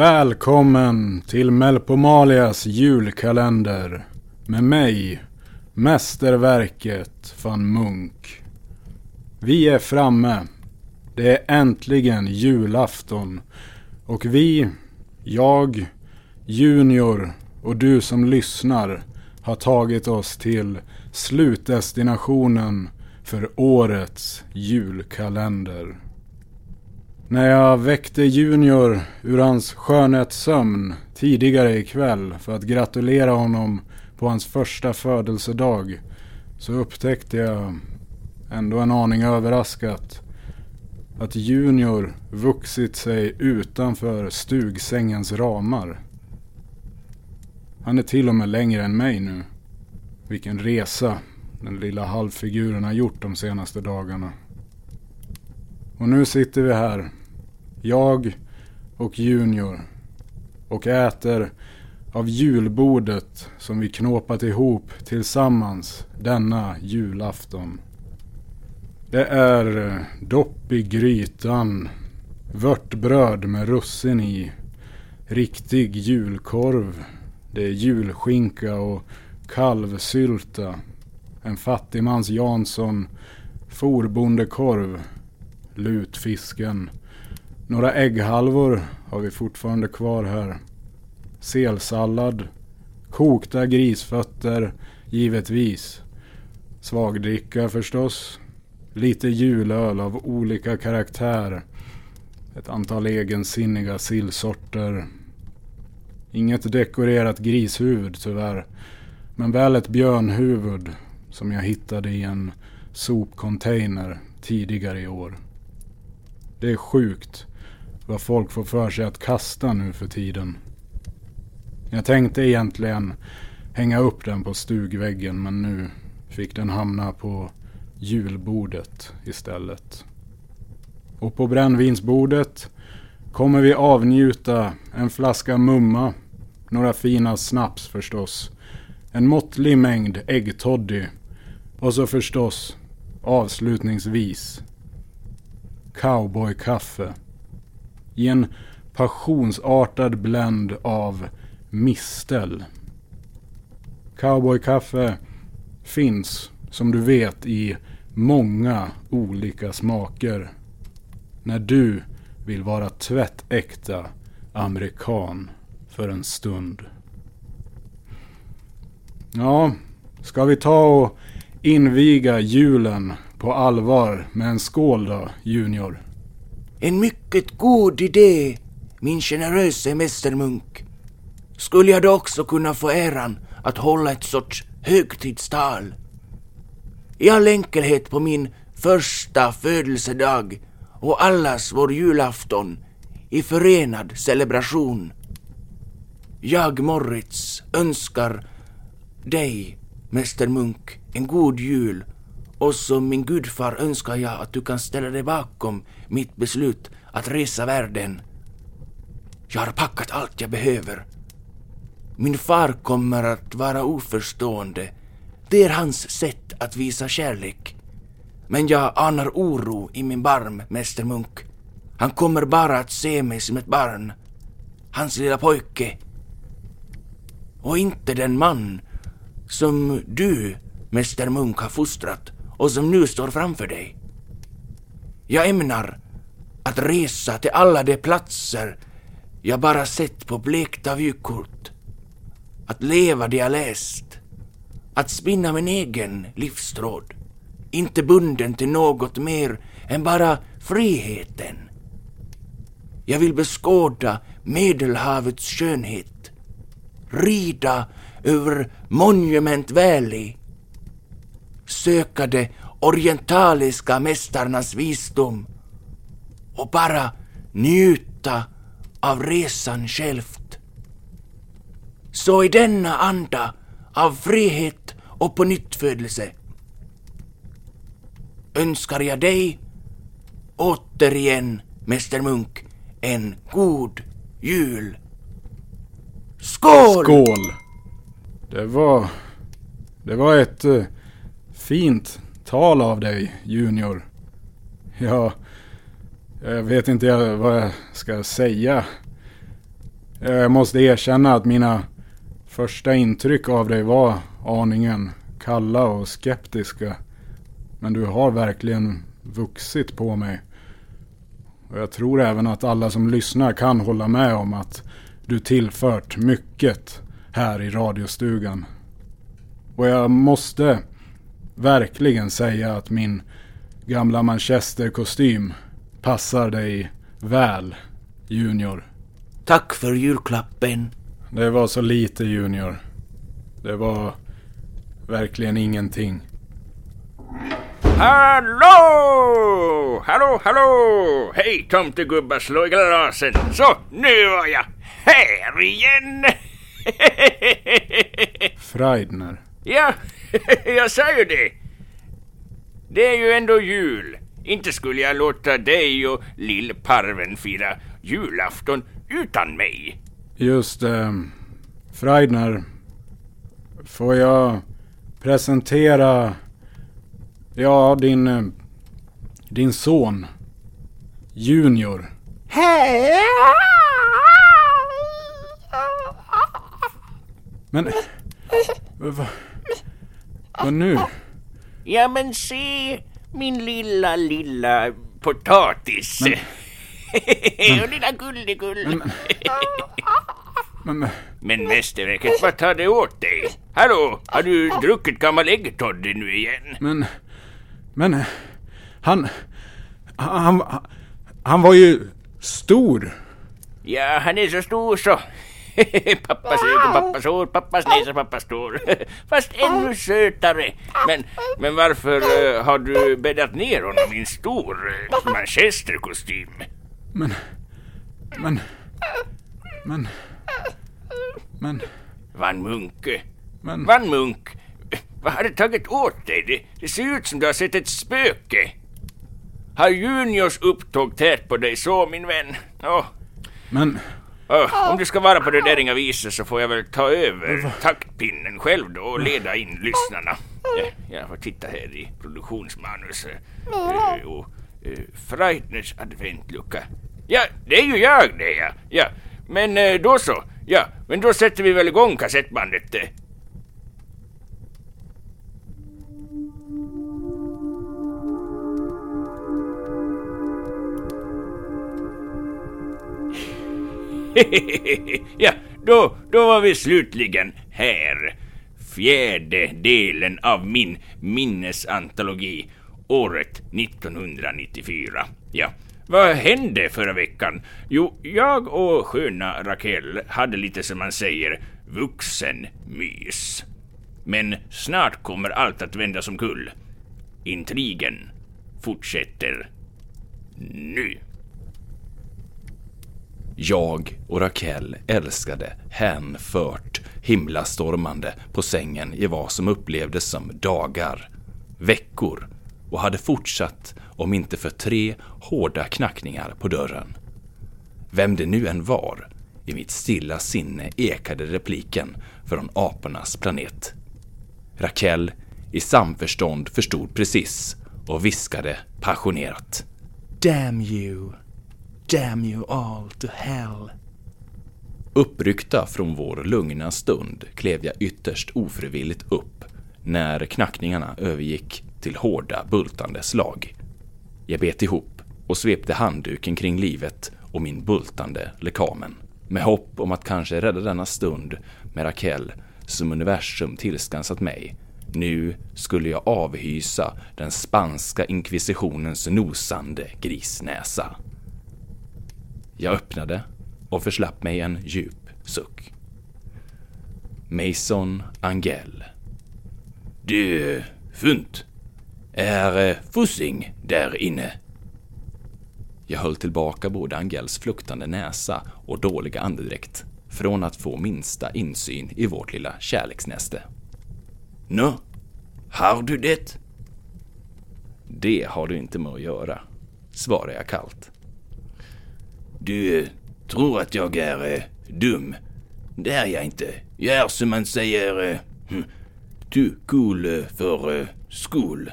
Välkommen till Melpomalias julkalender. Med mig, mästerverket van Munk. Vi är framme. Det är äntligen julafton. Och vi, jag, Junior och du som lyssnar har tagit oss till slutdestinationen för årets julkalender. När jag väckte Junior ur hans skönhetssömn tidigare ikväll för att gratulera honom på hans första födelsedag så upptäckte jag, ändå en aning överraskat, att Junior vuxit sig utanför stugsängens ramar. Han är till och med längre än mig nu. Vilken resa den lilla halvfiguren har gjort de senaste dagarna. Och nu sitter vi här jag och Junior. Och äter av julbordet som vi knåpat ihop tillsammans denna julafton. Det är eh, dopp i grytan, vörtbröd med russin i, riktig julkorv, det är julskinka och kalvsylta, en fattigmans Jansson, forbondekorv, lutfisken, några ägghalvor har vi fortfarande kvar här. Selsallad. Kokta grisfötter, givetvis. Svagdricka förstås. Lite julöl av olika karaktär. Ett antal egensinniga sillsorter. Inget dekorerat grishuvud tyvärr. Men väl ett björnhuvud som jag hittade i en sopcontainer tidigare i år. Det är sjukt vad folk får för sig att kasta nu för tiden. Jag tänkte egentligen hänga upp den på stugväggen men nu fick den hamna på julbordet istället. Och på brännvinsbordet kommer vi avnjuta en flaska mumma, några fina snaps förstås, en måttlig mängd äggtoddy och så förstås avslutningsvis cowboykaffe i en passionsartad blend av mistel. Cowboykaffe finns, som du vet, i många olika smaker. När du vill vara tvättäkta amerikan för en stund. Ja, ska vi ta och inviga julen på allvar med en skål då, Junior? En mycket god idé, min generöse mästermunk. Skulle jag då också kunna få äran att hålla ett sorts högtidstal? I all enkelhet på min första födelsedag och allas vår julafton i förenad celebration. Jag, Moritz, önskar dig, Mäster Munk, en god jul och som min gudfar önskar jag att du kan ställa dig bakom mitt beslut att resa världen. Jag har packat allt jag behöver. Min far kommer att vara oförstående. Det är hans sätt att visa kärlek. Men jag anar oro i min barm, Mäster Munk. Han kommer bara att se mig som ett barn. Hans lilla pojke. Och inte den man som du, Mäster Munk, har fostrat och som nu står framför dig. Jag ämnar att resa till alla de platser jag bara sett på blekta vykort. Att leva det jag läst. Att spinna min egen livstråd. Inte bunden till något mer än bara friheten. Jag vill beskåda Medelhavets skönhet. Rida över Monument Valley söka de orientaliska mästarnas visdom och bara njuta av resan självt. Så i denna anda av frihet och på nyttfödelse önskar jag dig återigen, Mäster Munk, en god jul. Skål! Skål! Det var... Det var ett uh, fint tal av dig, Junior. Ja, jag vet inte vad jag ska säga. Jag måste erkänna att mina första intryck av dig var aningen kalla och skeptiska. Men du har verkligen vuxit på mig. Och jag tror även att alla som lyssnar kan hålla med om att du tillfört mycket här i radiostugan. Och jag måste verkligen säga att min gamla manchesterkostym passar dig väl, Junior. Tack för julklappen. Det var så lite, Junior. Det var verkligen ingenting. Hallå! Hallå, hallå! Hej tomtegubbar, slå i glasen. Så, nu var jag här igen! Freidner. ja, jag sa ju det. Det är ju ändå jul. Inte skulle jag låta dig och lillparven fira julafton utan mig. Just det. Freidner. Får jag presentera... Ja, din... eh, Din son. Junior. Men... Vad... Vad nu? Ja men se, min lilla, lilla potatis. och lilla gulligull. Men... Men mästerverket, vad tar det åt dig? Hallå, har du druckit gammal äggtoddy nu igen? Men... Men... Han... Han... Han var ju stor. Ja, han är så stor så. pappas ögon, pappas hår, pappas näsa, pappas tår. Fast ännu sötare. Men, men varför eh, har du bäddat ner honom i en stor uh, manchesterkostym? Men... Men... Men... Men... Van Munke. Men... Van Munk, vad har det tagit åt dig? Det, det ser ut som du har sett ett spöke. Har Juniors upptåg tärt på dig så, min vän? Åh, Men... åh, om du ska vara på det där inga viset så får jag väl ta över taktpinnen själv då och leda in lyssnarna. Ja, jag får titta här i produktionsmanus. eh, och uh, Freidners adventlucka. Ja, det är ju jag det ja. ja. Men eh, då så. Ja, men då sätter vi väl igång kassettbandet. ja, då, då var vi slutligen här. Fjärde delen av min minnesantologi, året 1994. Ja, vad hände förra veckan? Jo, jag och sköna Raquel hade lite som man säger vuxenmys. Men snart kommer allt att vända som kull. Intrigen fortsätter nu. Jag och Raquel älskade hänfört himlastormande på sängen i vad som upplevdes som dagar, veckor och hade fortsatt om inte för tre hårda knackningar på dörren. Vem det nu än var, i mitt stilla sinne ekade repliken från apornas planet. Raquel i samförstånd förstod precis och viskade passionerat. Damn you! Damn you all to hell! Uppryckta från vår lugna stund klev jag ytterst ofrivilligt upp när knackningarna övergick till hårda bultande slag. Jag bet ihop och svepte handduken kring livet och min bultande lekamen med hopp om att kanske rädda denna stund med Raquel som universum tillskansat mig. Nu skulle jag avhysa den spanska inkvisitionens nosande grisnäsa. Jag öppnade och förslapp mig en djup suck. Mason Angel. Du, Funt. Är eh, Fussing där inne? Jag höll tillbaka både Angels fluktande näsa och dåliga andedräkt från att få minsta insyn i vårt lilla kärleksnäste. Nå, har du det? Det har du inte med att göra, svarade jag kallt. Du eh, tror att jag är eh, dum. Det är jag inte. Jag är som man säger... Eh, hm, too cool eh, för eh, skol.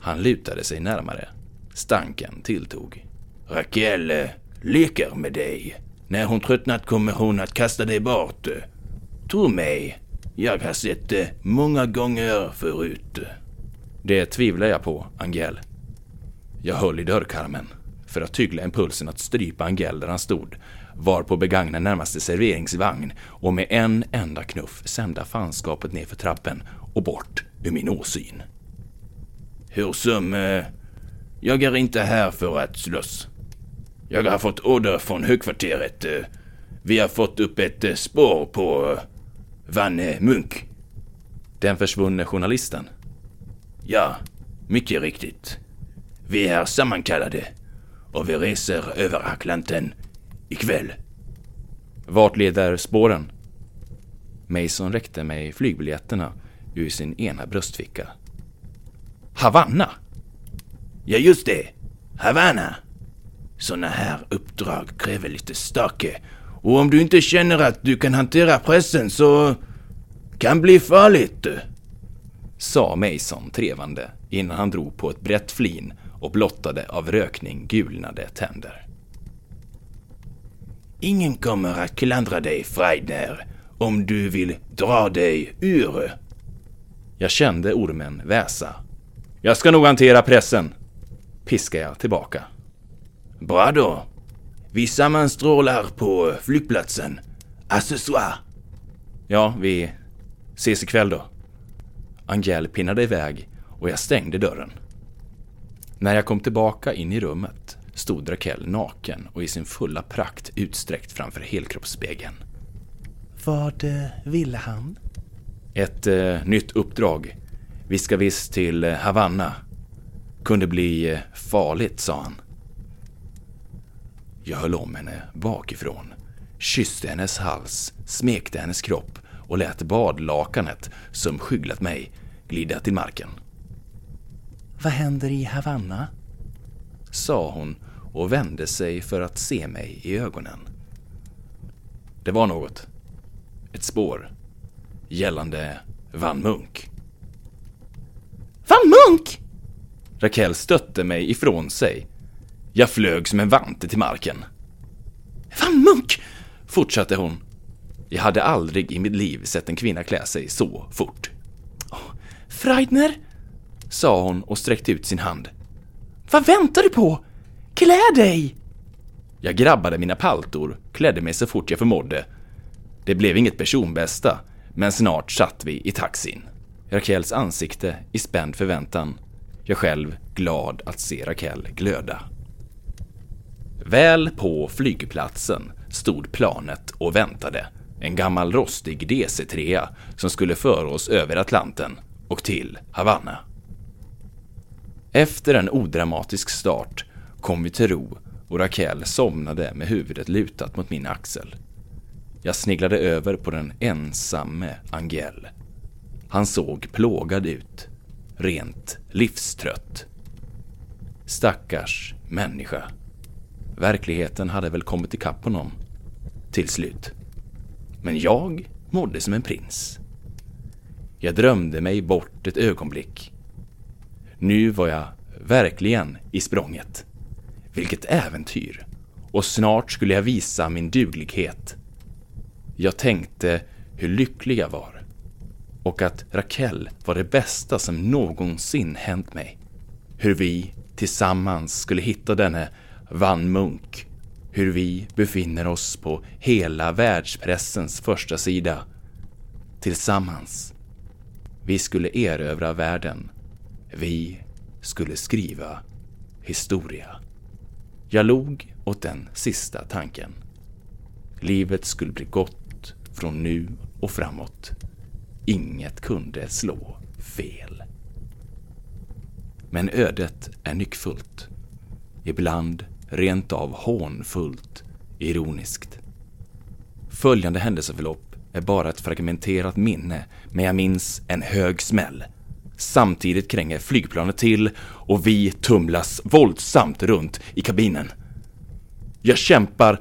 Han lutade sig närmare. Stanken tilltog. Raquel eh, leker med dig. När hon tröttnat kommer hon att kasta dig bort. Tro mig, jag har sett det många gånger förut. Det tvivlar jag på, Angel. Jag höll i dörrkarmen för att tygla impulsen att strypa Angel där han stod, var på begagna närmaste serveringsvagn och med en enda knuff sända fanskapet ner för trappen och bort ur min åsyn. Hur som, eh, jag är inte här för att slåss. Jag har fått order från högkvarteret. Eh, vi har fått upp ett eh, spår på eh, Vanne eh, Munk. Den försvunne journalisten. Ja, mycket riktigt. Vi är sammankallade och vi reser över Atlanten ikväll. Vart leder spåren? Mason räckte mig flygbiljetterna ur sin ena bröstficka. Havanna? Ja, just det. Havanna. Såna här uppdrag kräver lite stake. Och om du inte känner att du kan hantera pressen så kan bli farligt. Sa Mason trevande innan han drog på ett brett flin och blottade av rökning gulnade tänder. Ingen kommer att klandra dig, Freidner, om du vill dra dig ur. Jag kände ormen väsa. Jag ska nog hantera pressen, piskade jag tillbaka. Bra då. Vi sammanstrålar på flygplatsen. Accessoire. Ja, vi ses ikväll då. Angel pinnade iväg och jag stängde dörren. När jag kom tillbaka in i rummet stod Raquel naken och i sin fulla prakt utsträckt framför helkroppsspegeln. Vad eh, ville han? Ett eh, nytt uppdrag. Vi ska visst till eh, Havanna. Kunde bli eh, farligt, sa han. Jag höll om henne bakifrån, kysste hennes hals, smekte hennes kropp och lät badlakanet, som skyglat mig, glida till marken. Vad händer i Havanna? Sa hon och vände sig för att se mig i ögonen. Det var något. Ett spår. Gällande Van Munk. Van Munk! Raquel stötte mig ifrån sig. Jag flög som en vante till marken. Van Munk! Fortsatte hon. Jag hade aldrig i mitt liv sett en kvinna klä sig så fort. Freidner? Sa hon och sträckte ut sin hand. Vad väntar du på? Klä dig! Jag grabbade mina paltor, klädde mig så fort jag förmådde. Det blev inget personbästa, men snart satt vi i taxin. Rakels ansikte i spänd förväntan. Jag själv glad att se Rakel glöda. Väl på flygplatsen stod planet och väntade. En gammal rostig DC-3 som skulle föra oss över Atlanten och till Havanna. Efter en odramatisk start kom vi till ro och Raquel somnade med huvudet lutat mot min axel. Jag sniglade över på den ensamme Angel. Han såg plågad ut, rent livstrött. Stackars människa. Verkligheten hade väl kommit ikapp honom. Till slut. Men jag mådde som en prins. Jag drömde mig bort ett ögonblick. Nu var jag verkligen i språnget. Vilket äventyr! Och snart skulle jag visa min duglighet. Jag tänkte hur lycklig jag var. Och att Raquel var det bästa som någonsin hänt mig. Hur vi tillsammans skulle hitta denne Van Munk. Hur vi befinner oss på hela världspressens första sida. Tillsammans. Vi skulle erövra världen. Vi skulle skriva historia. Jag log åt den sista tanken. Livet skulle bli gott från nu och framåt. Inget kunde slå fel. Men ödet är nyckfullt. Ibland rent av hånfullt, ironiskt. Följande händelseförlopp är bara ett fragmenterat minne, men jag minns en hög smäll. Samtidigt kränger flygplanet till och vi tumlas våldsamt runt i kabinen. Jag kämpar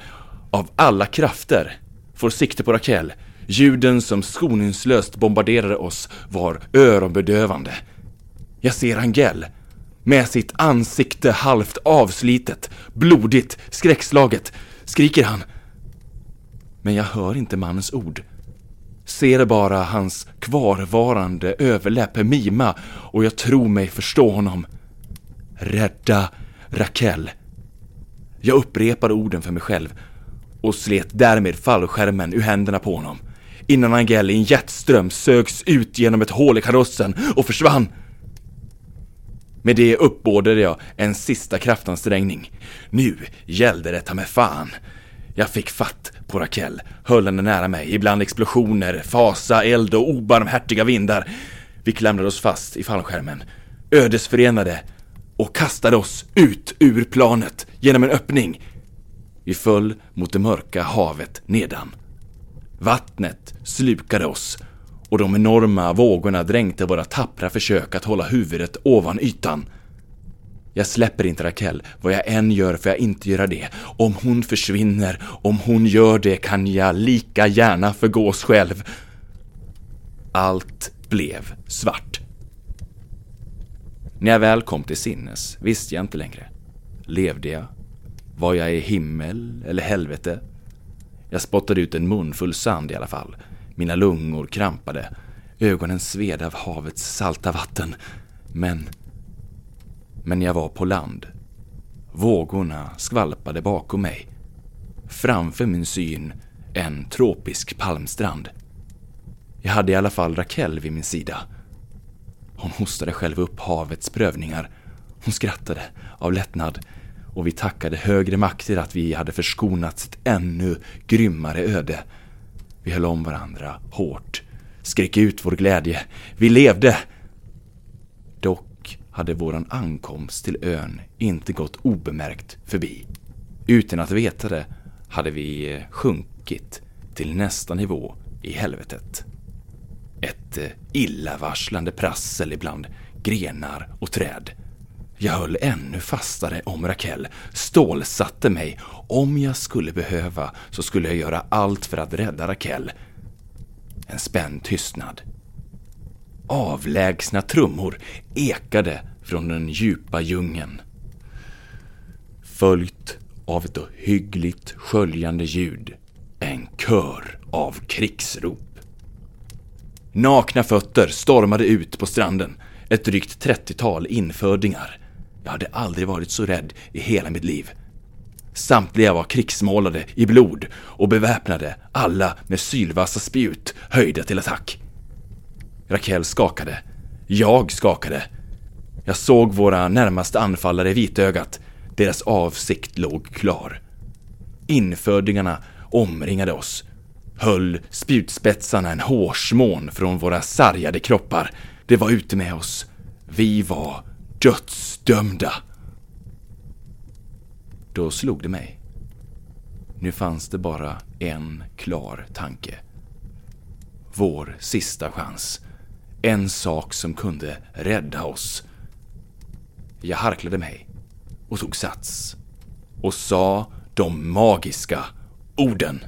av alla krafter, får sikte på Raquel. Ljuden som skoningslöst bombarderade oss var öronbedövande. Jag ser Angel med sitt ansikte halvt avslitet, blodigt, skräckslaget, skriker han. Men jag hör inte mannens ord. Ser bara hans kvarvarande överläpp mima och jag tror mig förstå honom. Rädda Raquel. Jag upprepade orden för mig själv och slet därmed fallskärmen ur händerna på honom. Innan Angel i en jetström sögs ut genom ett hål i karossen och försvann. Med det uppbådade jag en sista kraftansträngning. Nu gällde det ta med fan. Jag fick fatt på Raquel, höll henne nära mig, ibland explosioner, fasa, eld och obarmhärtiga vindar. Vi klamrade oss fast i fallskärmen, ödesförenade och kastade oss ut ur planet genom en öppning. Vi föll mot det mörka havet nedan. Vattnet slukade oss och de enorma vågorna dränkte våra tappra försök att hålla huvudet ovan ytan. Jag släpper inte Raquel, vad jag än gör får jag inte göra det. Om hon försvinner, om hon gör det kan jag lika gärna förgås själv. Allt blev svart. När jag väl kom till sinnes visste jag inte längre. Levde jag? Var jag i himmel eller helvete? Jag spottade ut en munfull sand i alla fall. Mina lungor krampade. Ögonen sved av havets salta vatten. Men... Men jag var på land. Vågorna skvalpade bakom mig. Framför min syn en tropisk palmstrand. Jag hade i alla fall Raquel vid min sida. Hon hostade själv upp havets prövningar. Hon skrattade av lättnad och vi tackade högre makter att vi hade förskonats ett ännu grymmare öde. Vi höll om varandra hårt, skrek ut vår glädje. Vi levde! Hade våran ankomst till ön inte gått obemärkt förbi. Utan att veta det hade vi eh, sjunkit till nästa nivå i helvetet. Ett eh, illavarslande prassel ibland grenar och träd. Jag höll ännu fastare om Raquel, stålsatte mig. Om jag skulle behöva så skulle jag göra allt för att rädda Raquel. En spänd tystnad. Avlägsna trummor ekade från den djupa djungeln. Följt av ett ohyggligt sköljande ljud. En kör av krigsrop. Nakna fötter stormade ut på stranden. Ett drygt trettiotal infödingar. Jag hade aldrig varit så rädd i hela mitt liv. Samtliga var krigsmålade i blod och beväpnade, alla med sylvassa spjut höjda till attack. Raquel skakade. Jag skakade. Jag såg våra närmaste anfallare i vitögat. Deras avsikt låg klar. Infödingarna omringade oss, höll spjutspetsarna en hårsmån från våra sargade kroppar. Det var ute med oss. Vi var dödsdömda. Då slog det mig. Nu fanns det bara en klar tanke. Vår sista chans. En sak som kunde rädda oss. Jag harklade mig och tog sats och sa de magiska orden.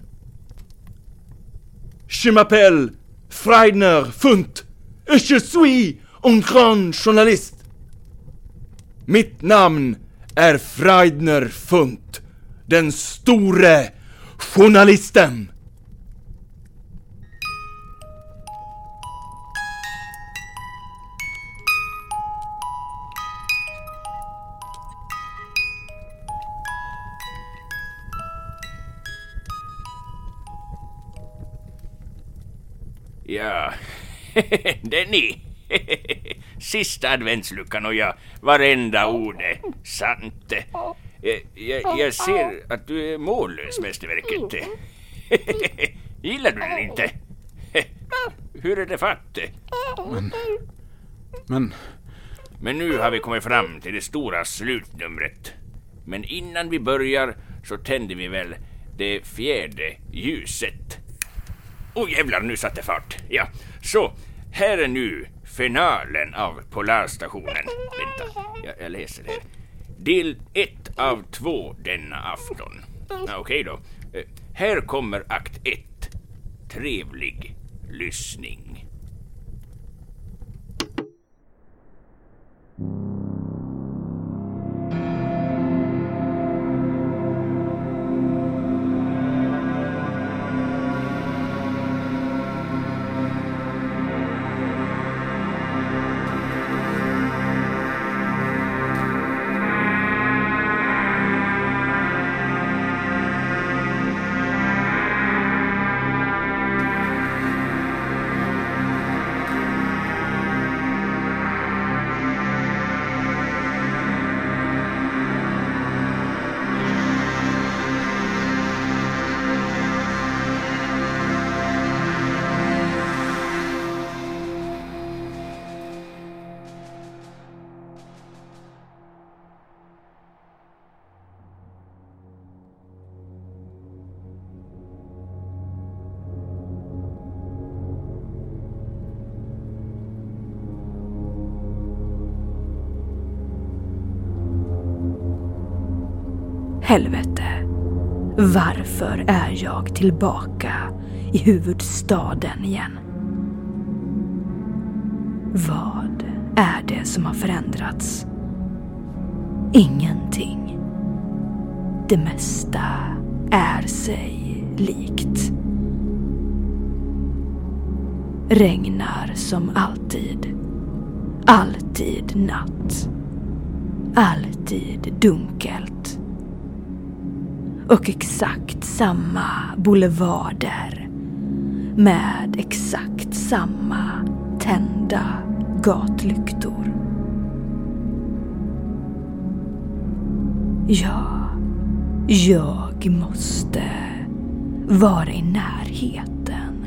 Je m'appelle Freidner Funt et je suis un grand journalist. Mitt namn är Freidner Funt, den store journalisten. Ja, det är ni. Sista adventsluckan och ja, varenda ord är sant. Jag, jag, jag ser att du är mållös, mästerverket. Gillar du den inte? Hur är det fatt? Men... Men... Men nu har vi kommit fram till det stora slutnumret. Men innan vi börjar så tänder vi väl det fjärde ljuset. Oj oh, jävlar, nu satte fart. Ja, så här är nu finalen av Polarstationen. Vänta, jag, jag läser här. Del ett av två denna afton. Okej okay då. Eh, här kommer akt ett. Trevlig lyssning. Helvete. Varför är jag tillbaka i huvudstaden igen? Vad är det som har förändrats? Ingenting. Det mesta är sig likt. Regnar som alltid. Alltid natt. Alltid dunkelt. Och exakt samma boulevarder med exakt samma tända gatlyktor. Ja, jag måste vara i närheten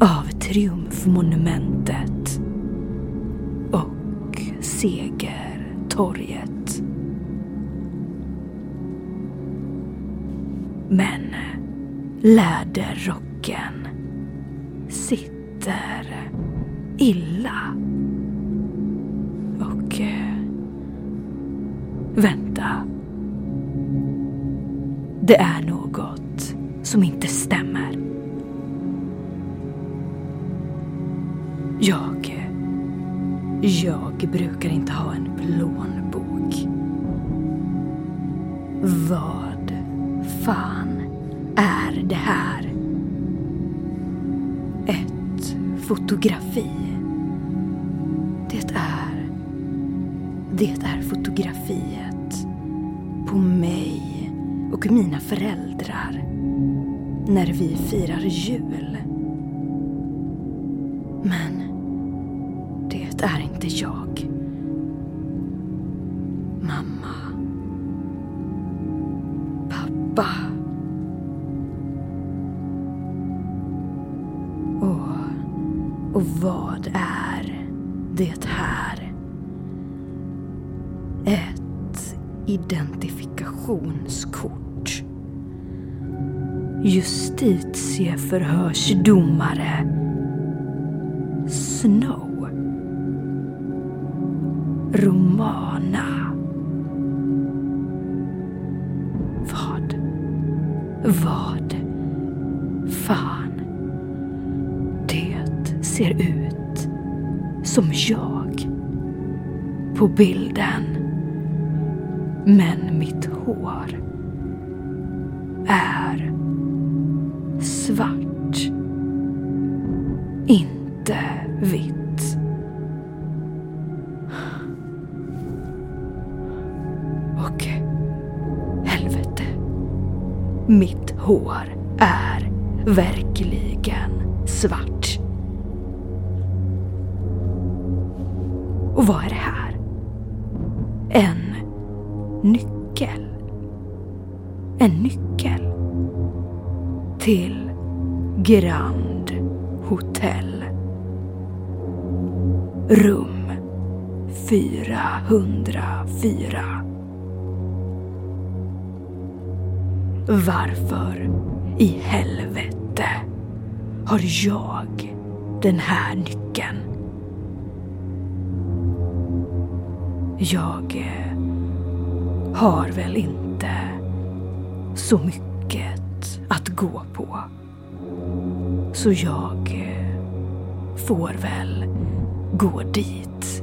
av Triumfmonumentet och Segertorget. Men läderrocken sitter illa. Och... Eh, vänta. Det är något som inte stämmer. Jag... Jag brukar inte ha en plånbok. Var fan är det här? Ett fotografi. Det är... Det är fotografiet på mig och mina föräldrar när vi firar jul. Men det är inte jag. Ett identifikationskort. Justitieförhörsdomare Snow. Romana. Vad? Vad? Fan. Det ser ut som jag på bilden. Men mitt hår är svart. Inte vitt. Och helvete. Mitt hår är verkligen Grand Hotel. Rum 404. Varför i helvete har jag den här nyckeln? Jag har väl inte så mycket att gå på. Så jag eh, får väl gå dit.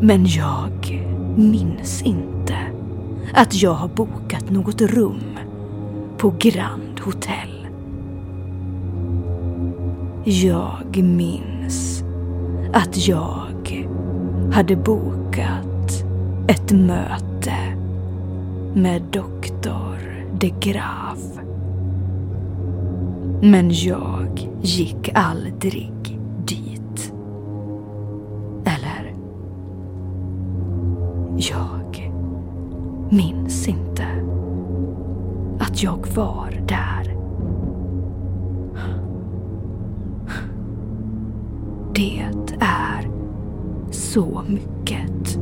Men jag minns inte att jag har bokat något rum på Grand Hotel. Jag minns att jag hade bokat ett möte med doktor de Graaf. Men jag gick aldrig dit. Eller? Jag minns inte att jag var där. Det är så mycket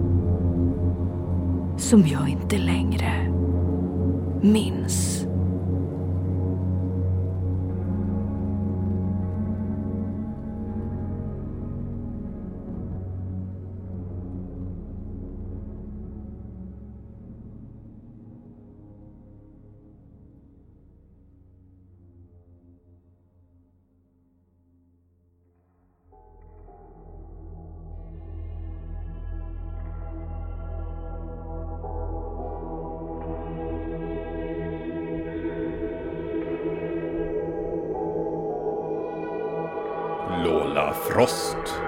som jag inte längre minns. Frost.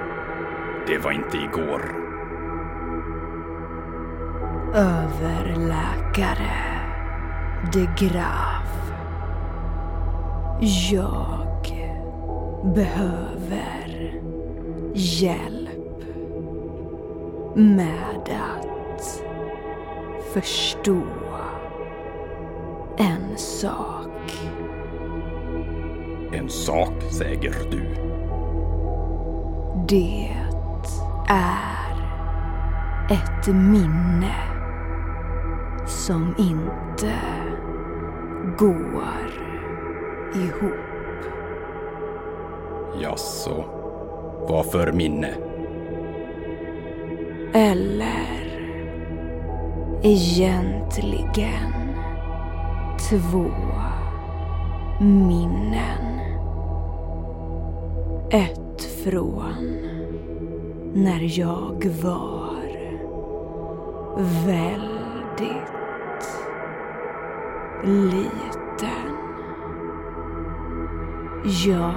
Det var inte igår. Överläkare de Graaf. Jag behöver hjälp med att förstå en sak. En sak, säger du. Det är ett minne som inte går ihop. Jaså, vad för minne? Eller egentligen två minnen. Från när jag var väldigt liten. Jag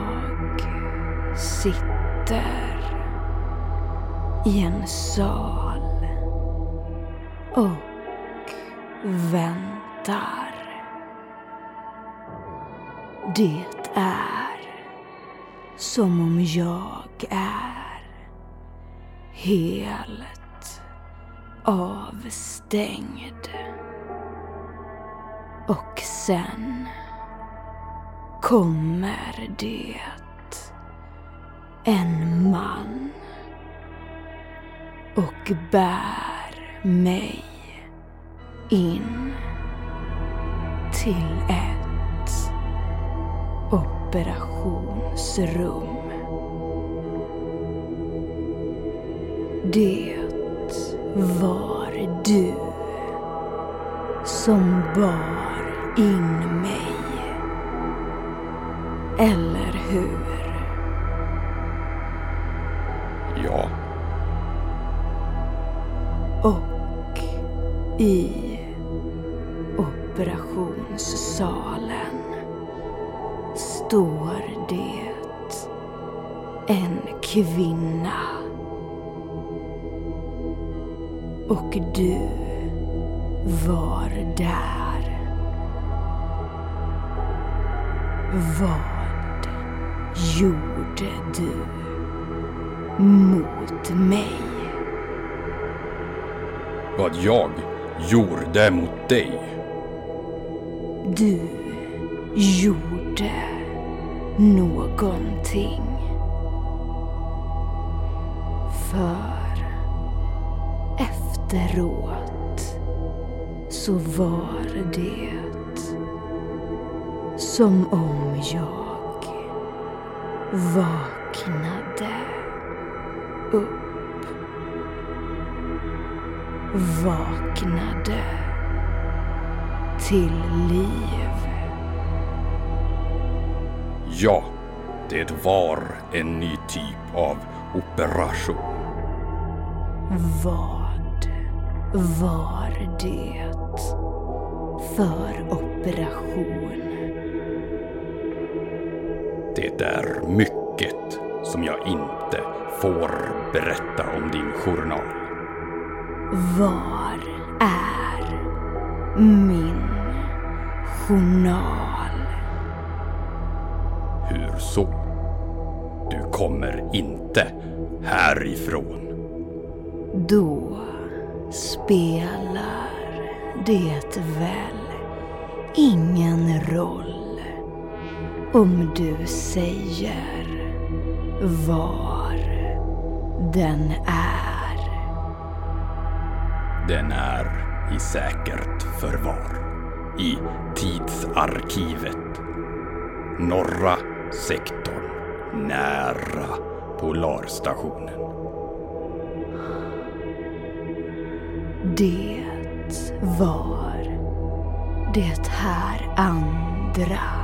sitter i en sal och väntar. Det som om jag är helt avstängd. Och sen kommer det en man och bär mig in till ett operationsrum. Det var du som bar in mig. Eller hur? Ja, Och i gjorde du mot mig? vad jag gjorde mot dig. Du gjorde någonting. För efteråt så var det som om jag vaknade upp. Vaknade till liv. Ja, det var en ny typ av operation. Vad var det för operation? Det är mycket som jag inte får berätta om din journal. Var är min journal? Hur så? Du kommer inte härifrån. Då spelar det väl ingen roll om du säger var den är. Den är i säkert förvar. I tidsarkivet. Norra sektorn. Nära Polarstationen. Det var det här andra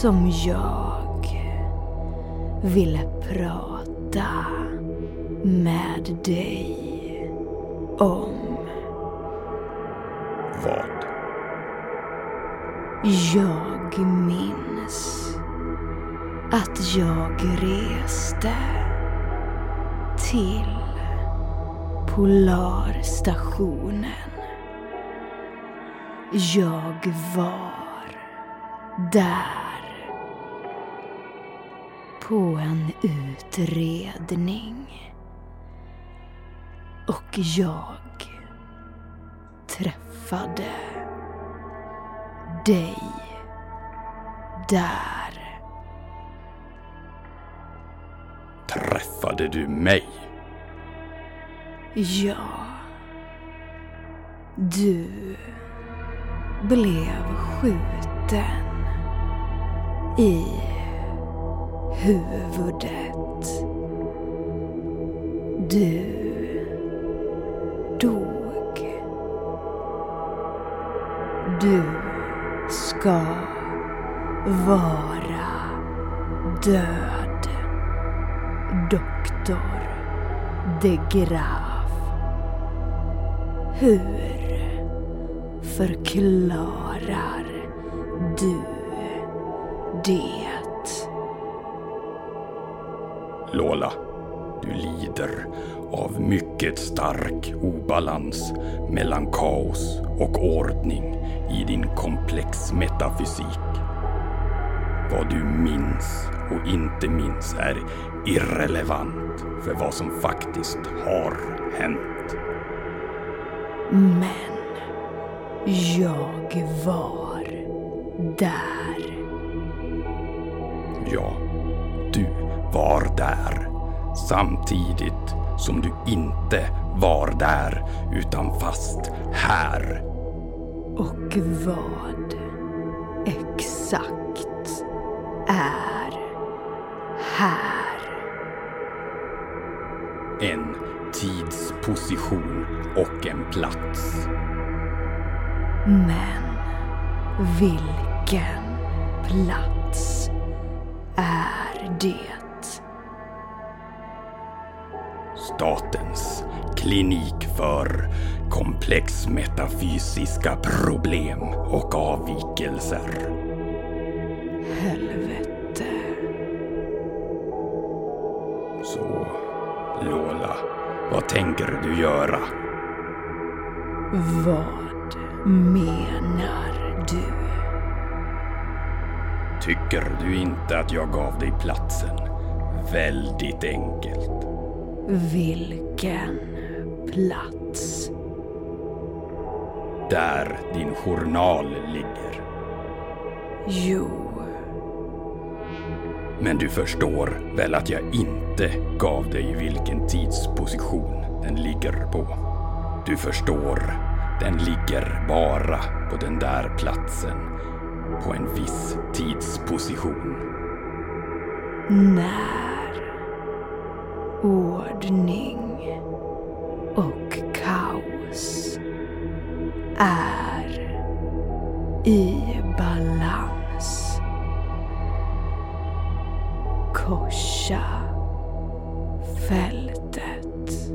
som jag ville prata med dig om. Vad? Jag minns att jag reste till Polarstationen. Jag var där på en utredning. Och jag träffade dig där. Träffade du mig? Ja. Du blev skjuten i huvudet. Du dog. Du ska vara död. Doktor de Graaf. Hur förklarar du det? Lola, du lider av mycket stark obalans mellan kaos och ordning i din komplex metafysik. Vad du minns och inte minns är irrelevant för vad som faktiskt har hänt. Men jag var där. Ja, där. Samtidigt som du inte var där utan fast här. Och vad exakt är här? En tidsposition och en plats. Men vilken plats är det? Statens klinik för komplex metafysiska problem och avvikelser. Helvete. Så, Lola, vad tänker du göra? Vad menar du? Tycker du inte att jag gav dig platsen? Väldigt enkelt. Vilken plats? Där din journal ligger. Jo, Men du förstår väl att jag inte gav dig vilken tidsposition den ligger på? Du förstår, den ligger bara på den där platsen. På en viss tidsposition. när ordning och kaos är i balans. Korsa fältet.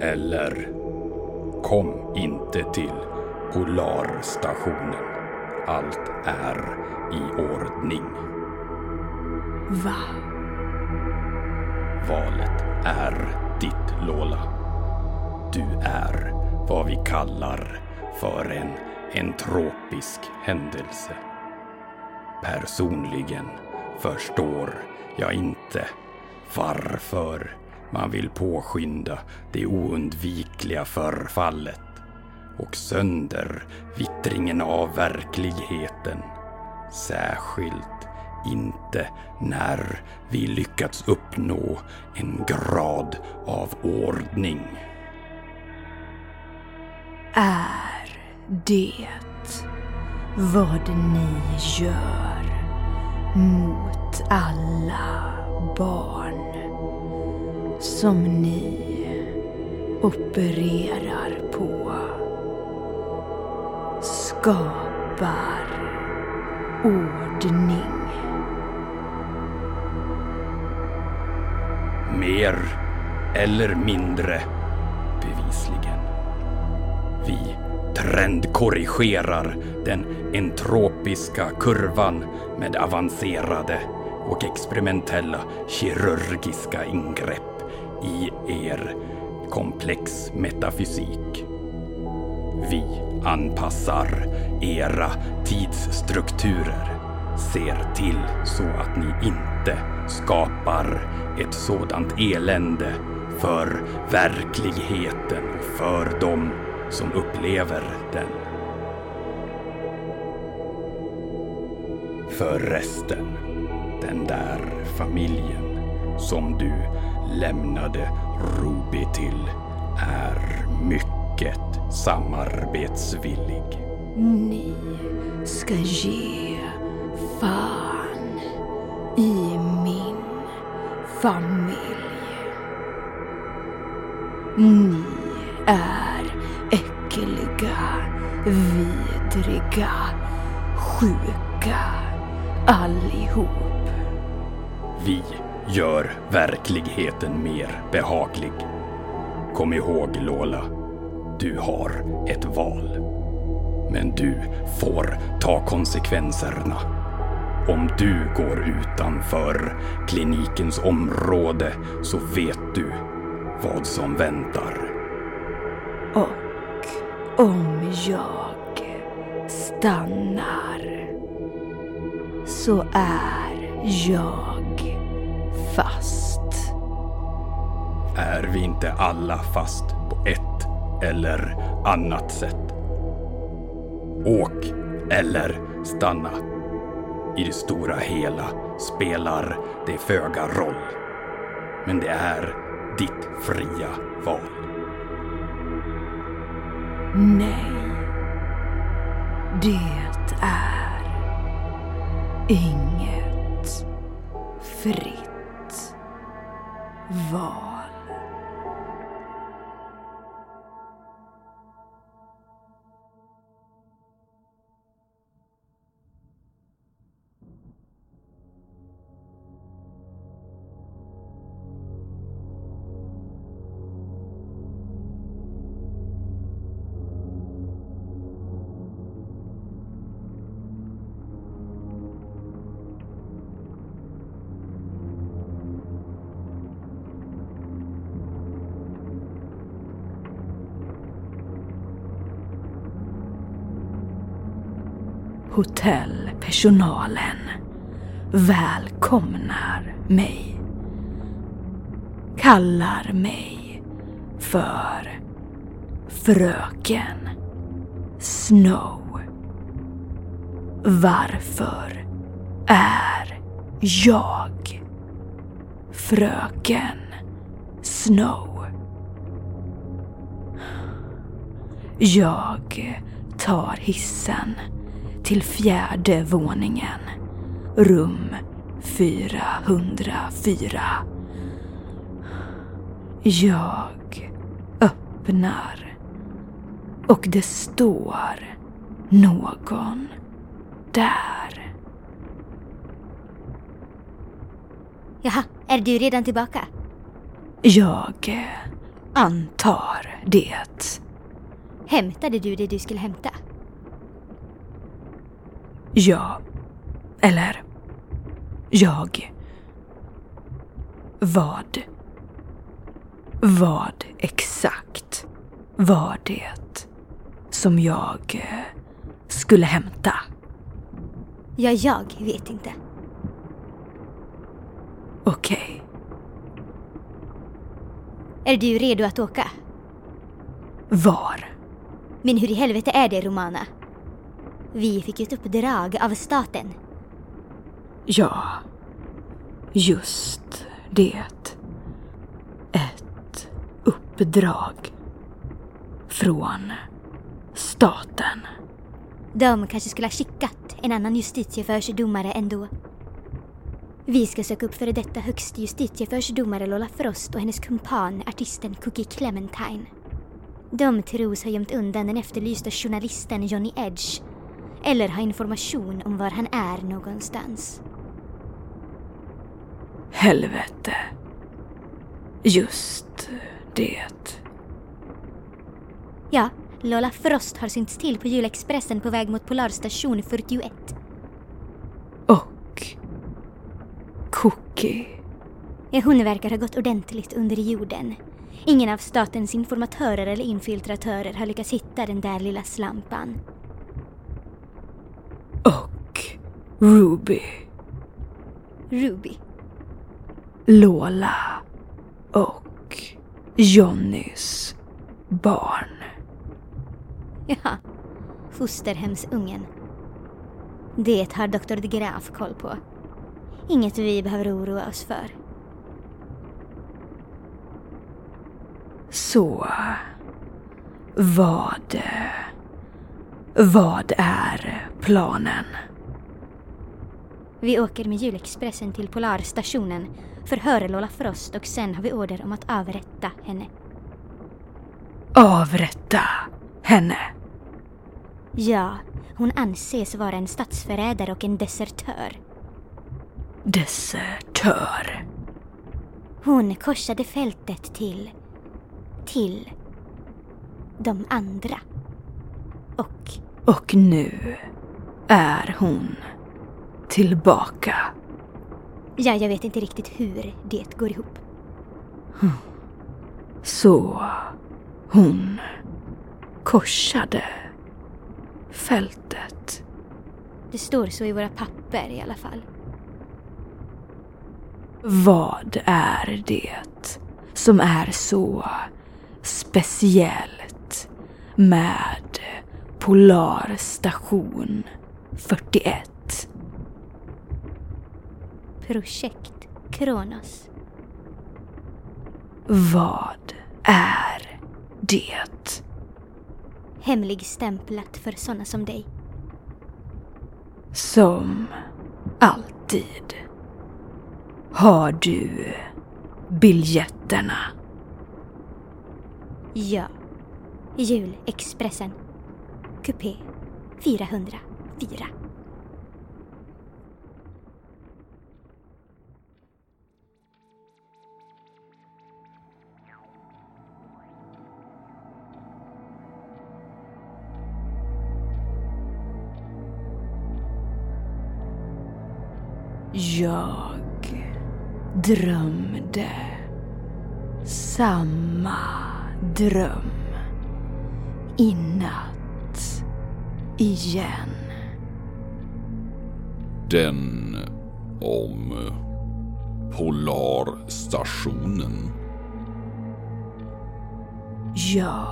Eller kom inte till Polarstationen. Allt är i ordning. Va? Valet är ditt, Lola. Du är vad vi kallar för en entropisk händelse. Personligen förstår jag inte varför man vill påskynda det oundvikliga förfallet och söndervittringen av verkligheten. Särskilt inte när vi lyckats uppnå en grad av ordning. Är det vad ni gör mot alla barn som ni opererar på? Skapar ordning. Mer eller mindre bevisligen. Vi trendkorrigerar den entropiska kurvan med avancerade och experimentella kirurgiska ingrepp i er komplex metafysik. Vi anpassar era tidsstrukturer, ser till så att ni inte inte skapar ett sådant elände för verkligheten och för dem som upplever den. För resten, den där familjen som du lämnade Ruby till är mycket samarbetsvillig. Ni ska ge fan i min familj. Ni är äckliga, vidriga, sjuka allihop. Vi gör verkligheten mer behaglig. Kom ihåg Lola, du har ett val. Men du får ta konsekvenserna. Om du går utanför klinikens område så vet du vad som väntar. Och om jag stannar så är jag fast. Är vi inte alla fast på ett eller annat sätt? Åk eller stanna. I det stora hela spelar det föga roll. Men det är ditt fria val. Nej. Det är inget fritt val. Hotellpersonalen välkomnar mig. Kallar mig för Fröken Snow. Varför är jag Fröken Snow? Jag tar hissen till fjärde våningen. Rum 404. Jag öppnar och det står någon där. Jaha, är du redan tillbaka? Jag antar det. Hämtade du det du skulle hämta? Ja. Eller... Jag. Vad? Vad exakt var det som jag eh, skulle hämta? Ja, jag vet inte. Okej. Är du redo att åka? Var? Men hur i helvete är det, Romana? Vi fick ett uppdrag av staten. Ja. Just det. Ett uppdrag. Från staten. De kanske skulle ha skickat en annan justitieförsdomare ändå. Vi ska söka upp före detta högste justitieförsdomare Lola Frost och hennes kumpan, artisten Cookie Clementine. De tros ha gömt undan den efterlysta journalisten Johnny Edge eller ha information om var han är någonstans. Helvete. Just det. Ja, Lola Frost har synts till på julexpressen på väg mot Polarstation 41. Och Cookie. Ja, Hon verkar ha gått ordentligt under jorden. Ingen av statens informatörer eller infiltratörer har lyckats hitta den där lilla slampan. Och Ruby. Ruby. Lola. Och Johnnys barn. Ja, fosterhemsungen. Det har Dr. de Graaf koll på. Inget vi behöver oroa oss för. Så vad... Vad är planen? Vi åker med julexpressen till Polarstationen, förhör Lola Frost och sen har vi order om att avrätta henne. Avrätta henne. Ja, hon anses vara en statsförrädare och en desertör. Desertör. Hon korsade fältet till... till... de andra. Och Och nu är hon tillbaka. ja, jag vet inte riktigt hur det går ihop. Så hon korsade fältet. Det står så i våra papper i alla fall. Vad är det som är så speciellt med Polarstation 41? Projekt Kronos. Vad är det? Hemligstämplat för sådana som dig. Som alltid. Har du biljetterna? Ja. Julexpressen. Kupé. 404. Jag drömde samma dröm i natt igen. Den om Polarstationen. Ja,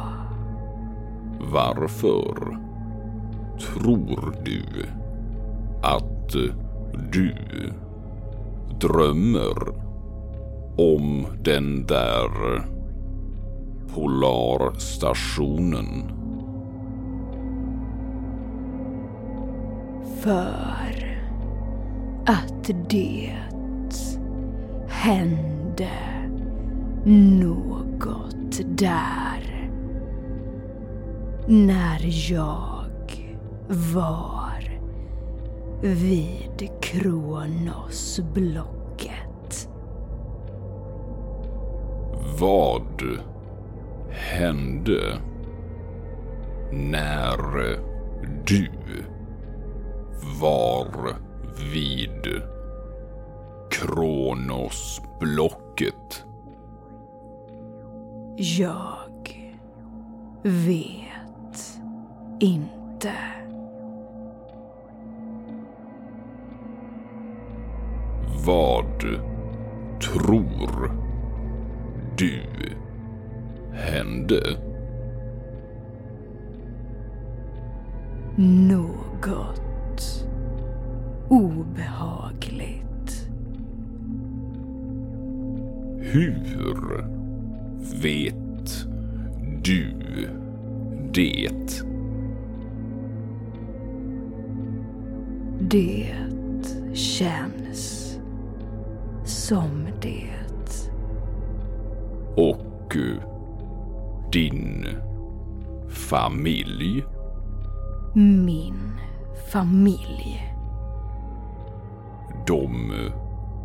Varför tror du att du drömmer om den där Polarstationen? För att det hände något där när jag var vid Kronosblocket. Vad hände när du var vid Kronosblocket? Jag vet inte. Vad tror du hände? Något obehagligt. Hur vet du det? Det känns som det. Och din familj? Min familj. De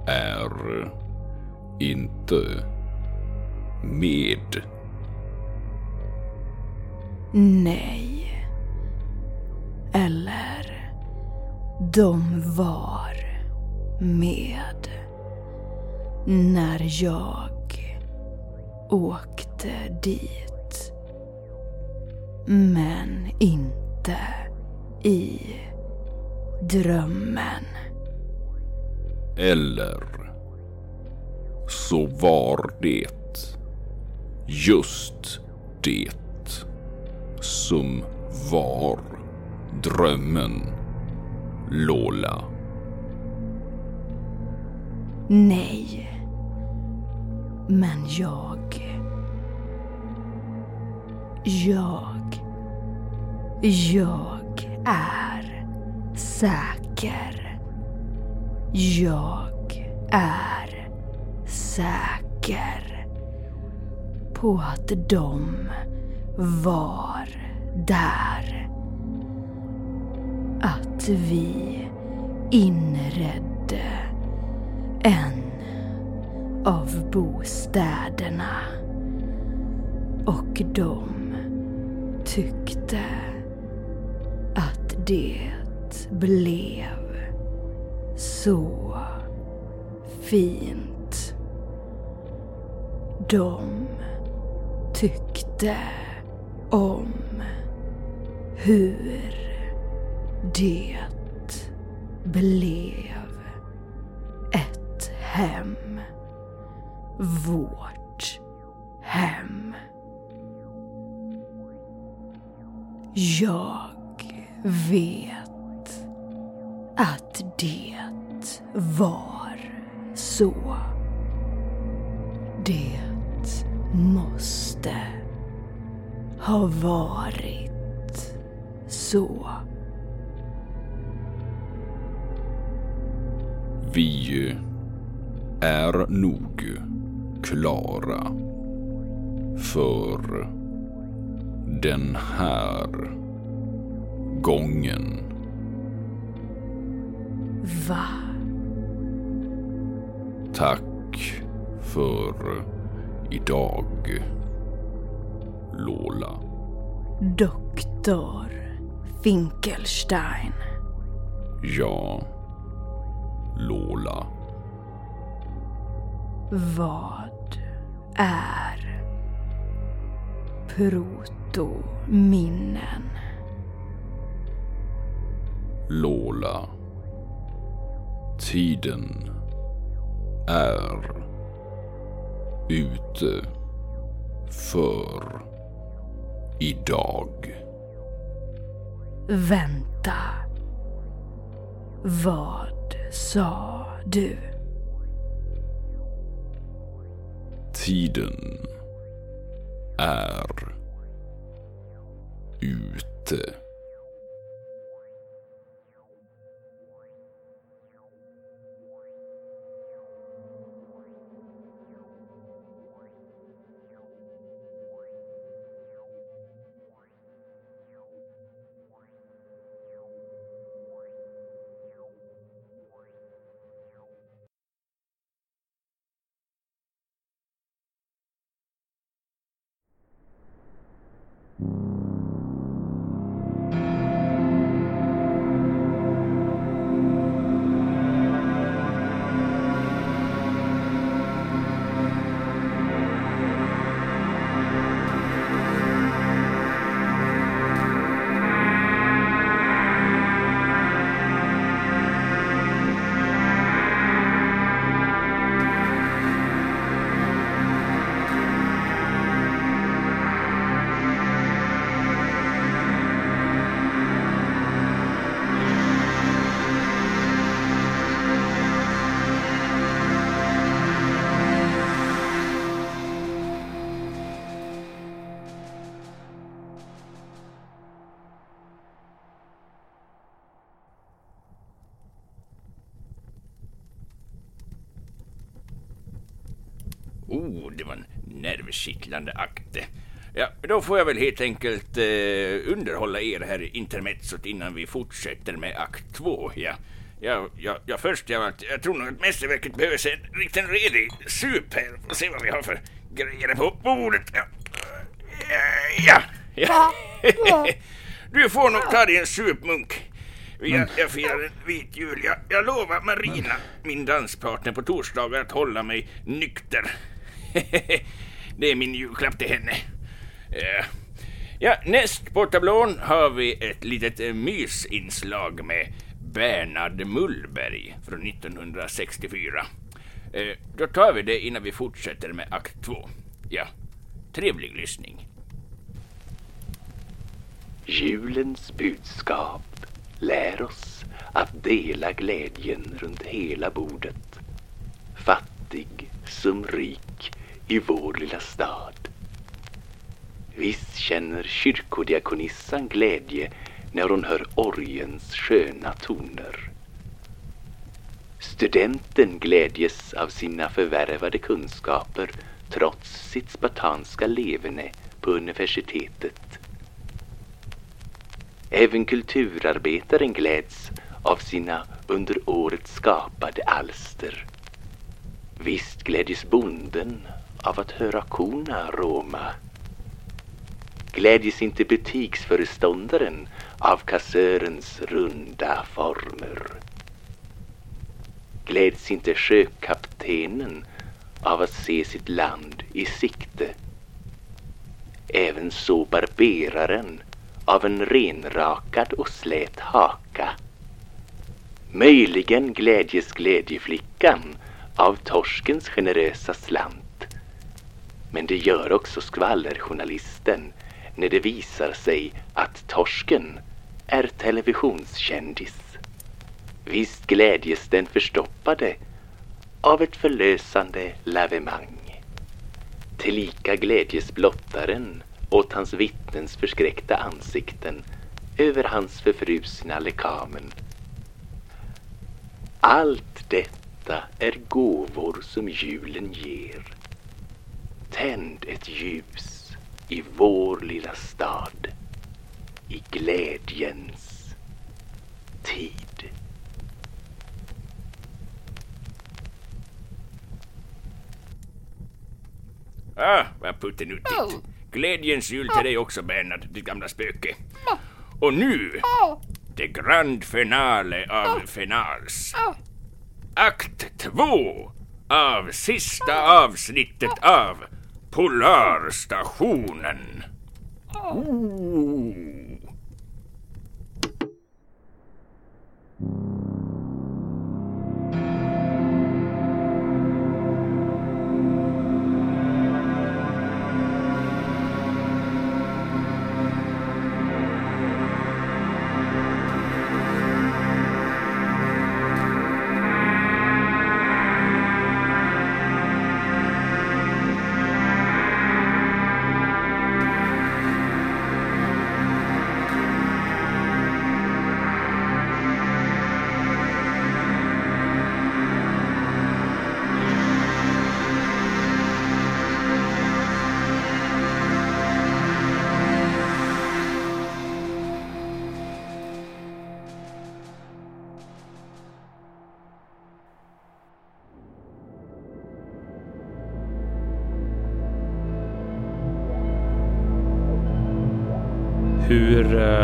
är inte med. Nej. Eller de var med när jag åkte dit. Men inte i drömmen. Eller så var det just det som var drömmen, Lola. Nej. Men jag... Jag... Jag är säker. Jag är säker på att de var där. Att vi inredde en av bostäderna. Och de tyckte att det blev så fint. De tyckte om hur det blev ett hem. Vårt hem. Jag vet att det var så. Det måste ha varit så. Vi är nog klara för den här gången. Va? Tack för idag, Lola. Doktor Finkelstein. Ja, Lola. Vad är protominnen? Lola. Tiden är ute för idag. Vänta. Vad sa du? Tiden är ute. Det var en nervkittlande akt. Ja, då får jag väl helt enkelt eh, underhålla er här i intermezzot innan vi fortsätter med akt två. Ja, ja, ja, ja först, jag, jag tror nog att mästerverket behöver sig en riktigt redig sup här. Får se vad vi har för grejer på bordet. Ja, ja, ja. Du får nog ta dig en sup, Munk. Jag, jag firar en vit jul. Jag, jag lovar Marina, min danspartner på torsdagar, att hålla mig nykter. Det är min julklapp till henne. Eh, ja, näst på tablån har vi ett litet eh, mysinslag med Bernhard Mullberg från 1964. Eh, då tar vi det innan vi fortsätter med akt två. Ja, trevlig lyssning. Julens budskap lär oss att dela glädjen runt hela bordet. Fattig som rik i vår lilla stad. Visst känner kyrkodiakonissan glädje när hon hör orgens sköna toner. Studenten glädjes av sina förvärvade kunskaper trots sitt spartanska leverne på universitetet. Även kulturarbetaren gläds av sina under året skapade alster. Visst glädjes bonden av att höra korna råma. Glädjes inte butiksföreståndaren av kassörens runda former? Gläds inte sjökaptenen av att se sitt land i sikte? Även så barberaren av en renrakad och slät haka. Möjligen glädjes glädjeflickan av torskens generösa slant. Men det gör också skvallerjournalisten när det visar sig att torsken är televisionskändis. Visst glädjes den förstoppade av ett förlösande lavemang. Tillika glädjes blottaren åt hans vittnens förskräckta ansikten över hans förfrusna lekamen. Allt detta är gåvor som julen ger. Tänd ett ljus i vår lilla stad i glädjens tid. Ah, vad puttenuttigt. Glädjens jul till dig också, Bernhard, ditt gamla spöke. Och nu, det grand finale av finals. Akt två av sista avsnittet av Polarstationen. Ooh.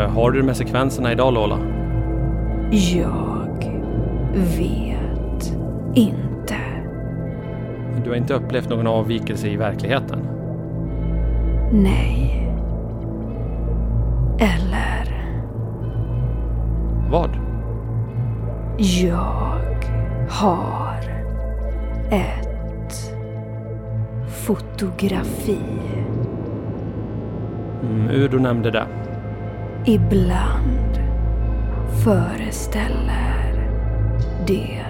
Har du det med sekvenserna idag Lola? Jag vet inte. Du har inte upplevt någon avvikelse i verkligheten? Nej. Eller Vad? jag har ett fotografi. Mm, Udo nämnde det. Ibland föreställer det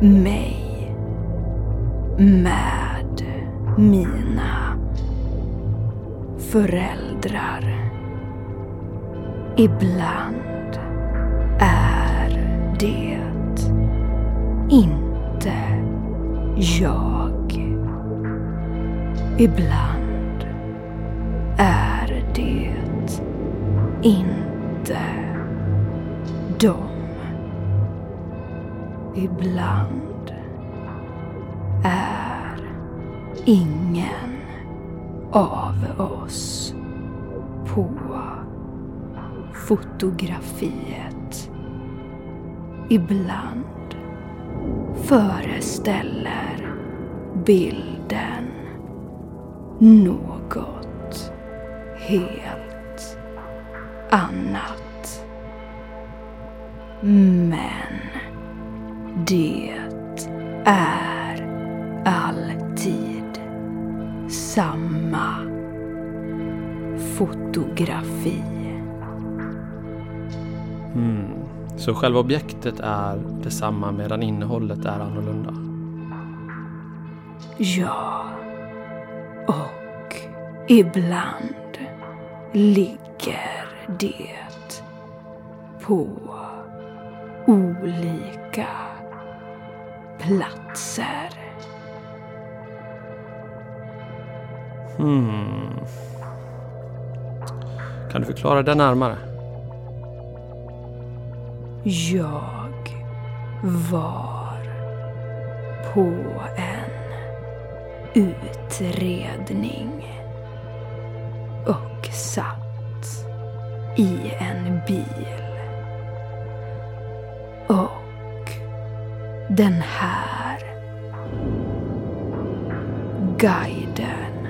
mig med mina föräldrar. Ibland är det inte jag. Ibland är det inte dem. Ibland är ingen av oss på fotografiet ibland föreställer bilden något helt annat. Men det är alltid samma fotografi. Hmm. Så själva objektet är detsamma medan innehållet är annorlunda? Ja. Och ibland ligger det på olika platser. Hmm. Kan du förklara det närmare? Jag var på en utredning och satt i en bil. Och den här guiden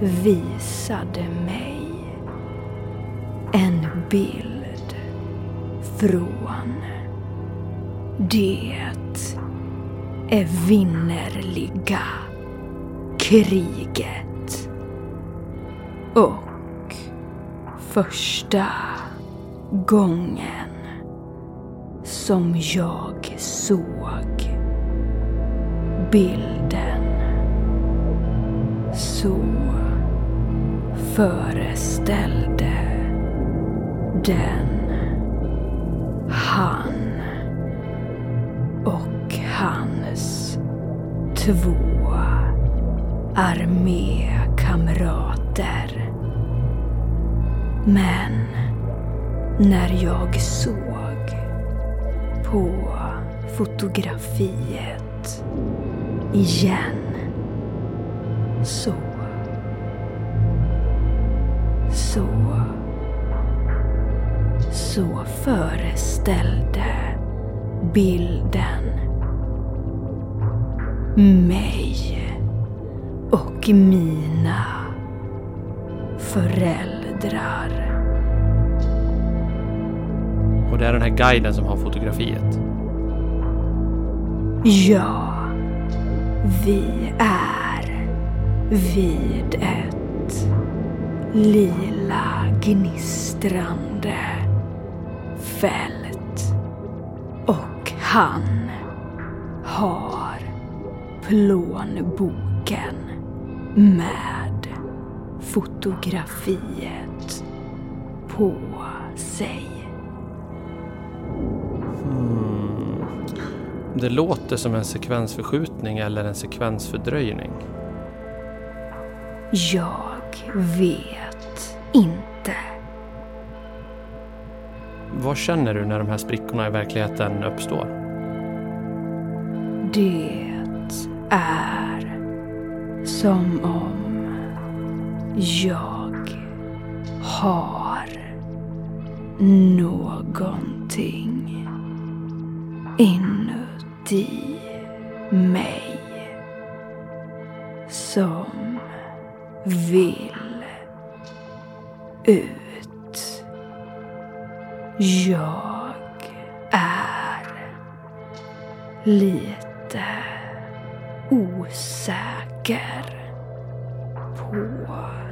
visade mig en bild från det evinnerliga kriget. Och första gången som jag såg bilden så föreställde den han och hans två armékamrater. Men när jag såg på fotografiet igen så så så föreställde bilden mig och mina föräldrar. Och det är den här guiden som har fotografiet? Ja, vi är vid ett lila gnistrande fält. Och han har plånboken med fotografiet på sig. Hmm. Det låter som en sekvensförskjutning eller en sekvensfördröjning. Jag vet inte. Vad känner du när de här sprickorna i verkligheten uppstår? Det är som om jag har någonting inuti mig som vill ut. Jag är lite osäker på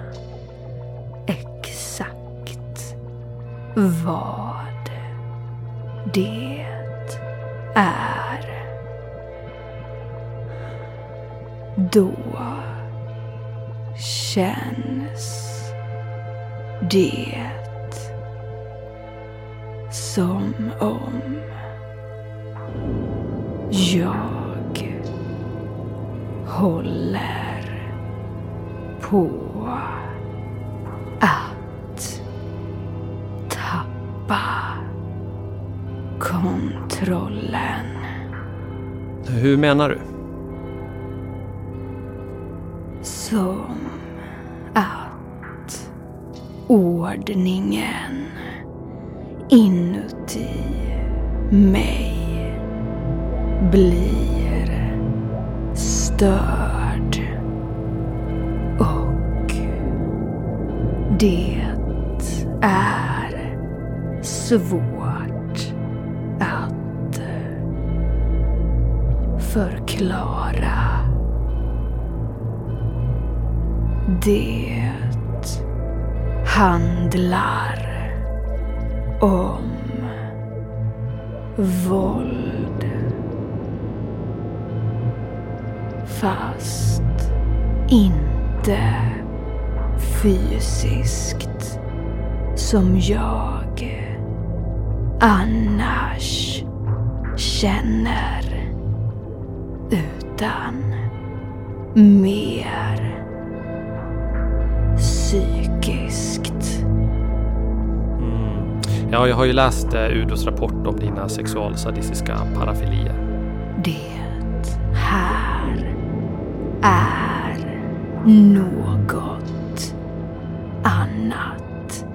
vad det är. Då känns det som om jag håller på att tappa kontrollen. Hur menar du? Som att ordningen inuti mig blir störd och det är svårt att eh, förklara. Det handlar om våld. Fast inte fysiskt som jag annars känner utan mer psykiskt. Ja, jag har ju läst eh, Udos rapport om dina sexualsadistiska parafilier. Det här är något annat.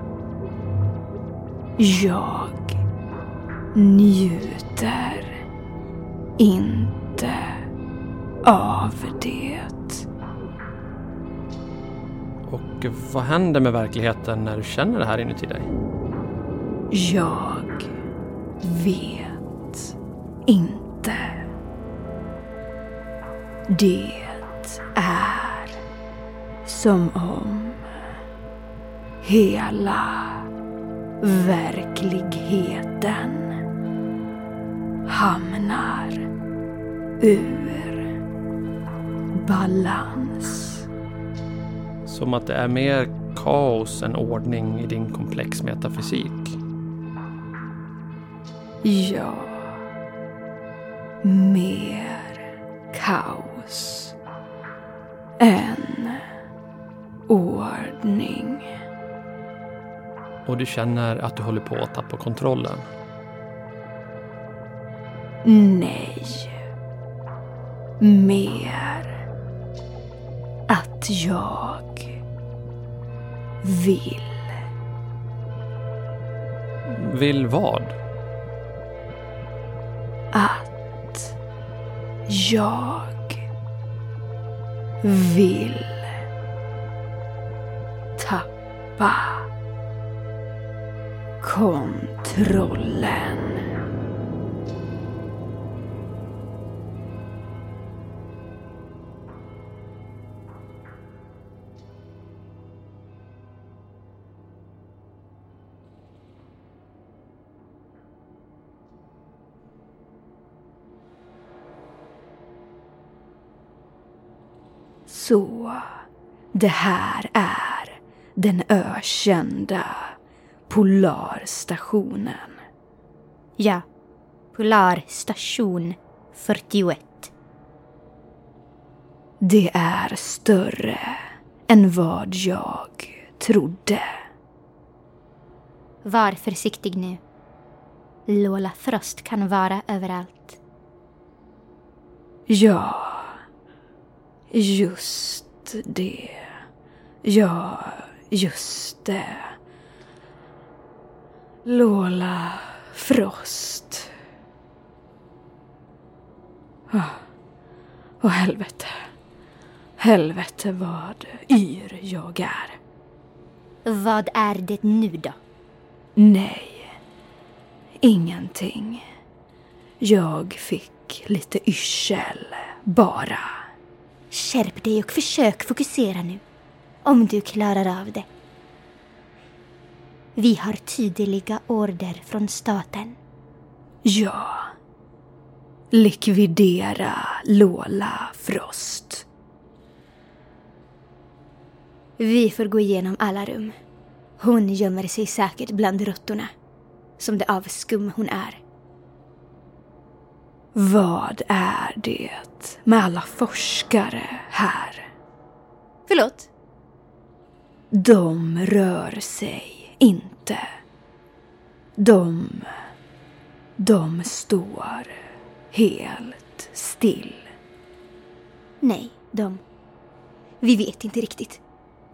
Jag njuter inte av det. Och vad händer med verkligheten när du känner det här inuti dig? Jag vet inte. Det är som om hela verkligheten hamnar ur balans. Som att det är mer kaos än ordning i din komplex metafysik. Ja. Mer kaos än ordning. Och du känner att du håller på att tappa kontrollen. Nej. Mer att jag vill. Vill vad? Att jag vill tappa kontrollen. Så det här är den ökända Polarstationen. Ja, Polarstation 41. Det är större än vad jag trodde. Var försiktig nu. Lola Frost kan vara överallt. Ja, just det. Ja, just det. Lola Frost. Åh, oh, helvete. Helvete vad yr jag är. Vad är det nu då? Nej, ingenting. Jag fick lite yrsel, bara. Skärp dig och försök fokusera nu. Om du klarar av det. Vi har tydliga order från staten. Ja. Likvidera Lola Frost. Vi får gå igenom alla rum. Hon gömmer sig säkert bland råttorna. Som det avskum hon är. Vad är det med alla forskare här? Förlåt? De rör sig inte. De... De står helt still. Nej, de... Vi vet inte riktigt.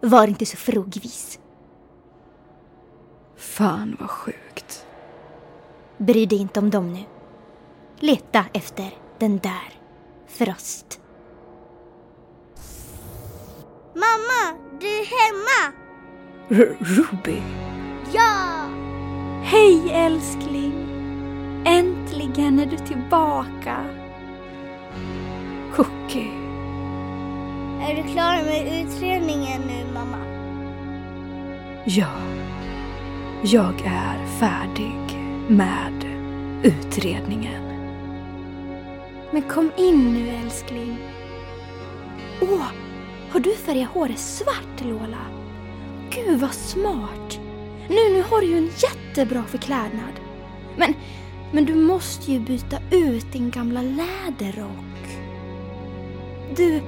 Var inte så frågvis. Fan vad sjukt. Bry dig inte om dem nu. Leta efter den där Frost. Mamma, du är hemma! R- Ruby? Ja! Hej älskling! Äntligen är du tillbaka. Cookie. Är du klar med utredningen nu, mamma? Ja. Jag är färdig med utredningen. Men kom in nu älskling. Åh, har du färgat håret svart Lola? Gud vad smart. Nu, nu har du ju en jättebra förklädnad. Men, men du måste ju byta ut din gamla läderrock. Du,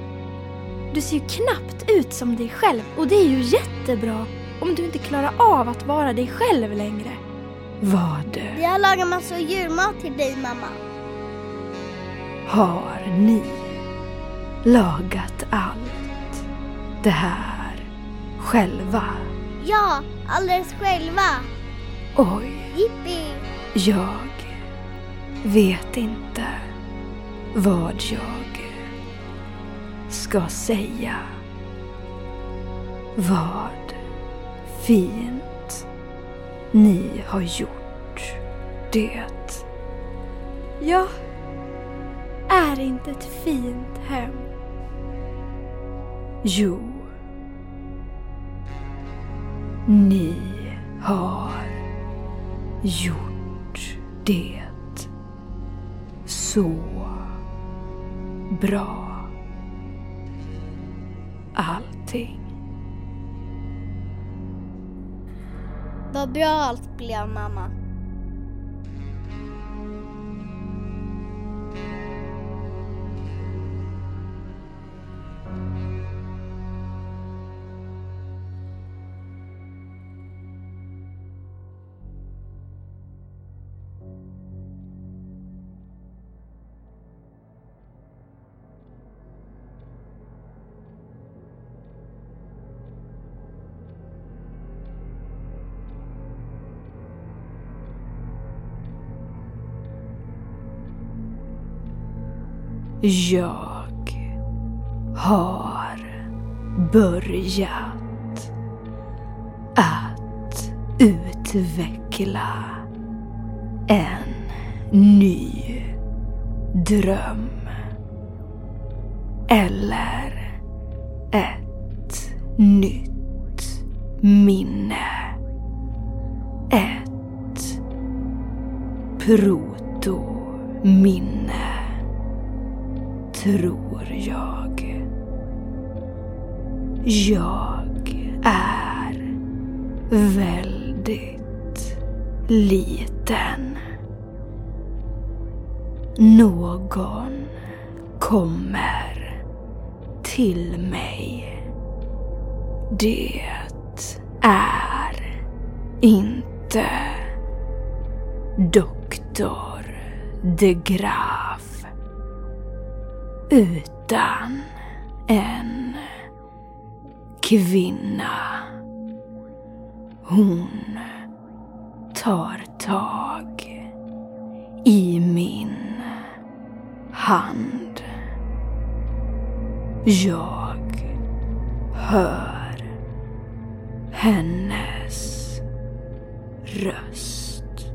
du ser ju knappt ut som dig själv och det är ju jättebra om du inte klarar av att vara dig själv längre. Vad Vi har lagat massor djurmat till dig, mamma. Har ni lagat allt det här själva? Ja, alldeles själva. Oj, Jippi! jag vet inte vad jag ska säga. Vad fint ni har gjort det. Ja, är inte ett fint hem? Jo. Ni har gjort det så bra. Allting. Vad bra allt blev, mamma. Jag har börjat att utveckla en ny dröm. Eller ett nytt minne. Ett protominne tror jag. Jag är väldigt liten. Någon kommer till mig. Det är inte doktor de Graaf utan en kvinna. Hon tar tag i min hand. Jag hör hennes röst.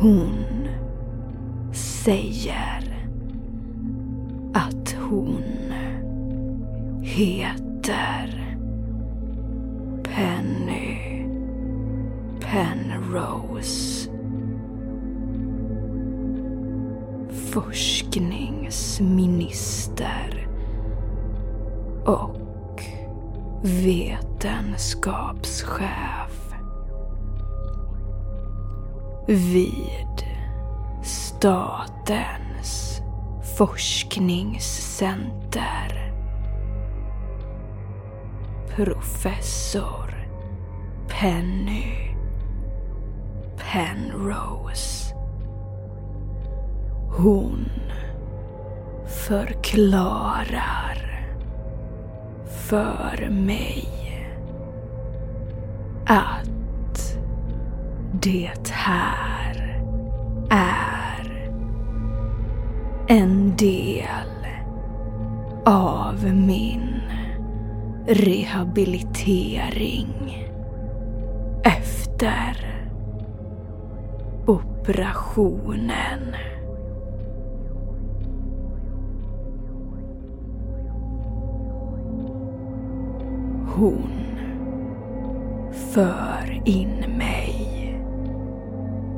Hon och vetenskapschef vid Statens forskningscenter. Professor Penny Penrose. Hon förklarar för mig att det här är en del av min rehabilitering efter operationen. Hon för in mig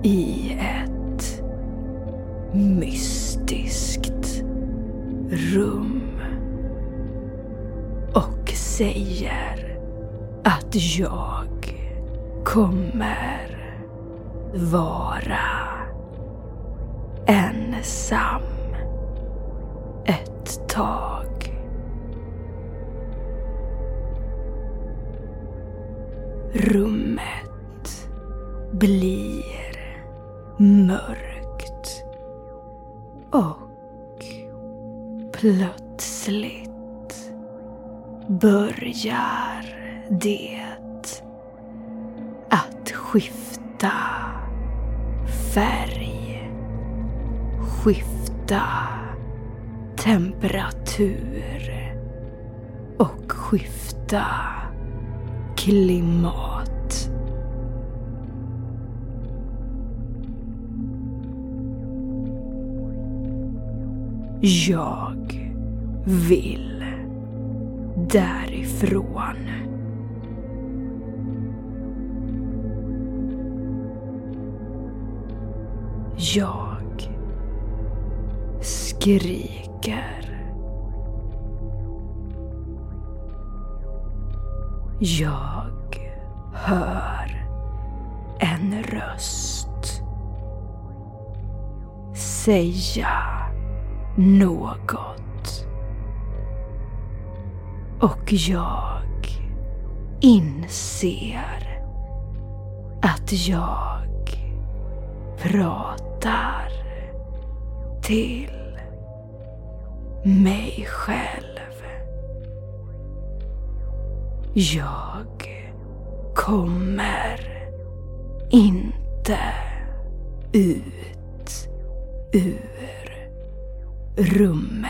i ett mystiskt rum och säger att jag kommer vara ensam ett tag. Rummet blir mörkt och plötsligt börjar det att skifta färg, skifta temperatur och skifta klimat. Jag vill därifrån. Jag skriker. Jag hör en röst säga något. Och jag inser att jag pratar till mig själv. Jag kommer inte ut ur Rum.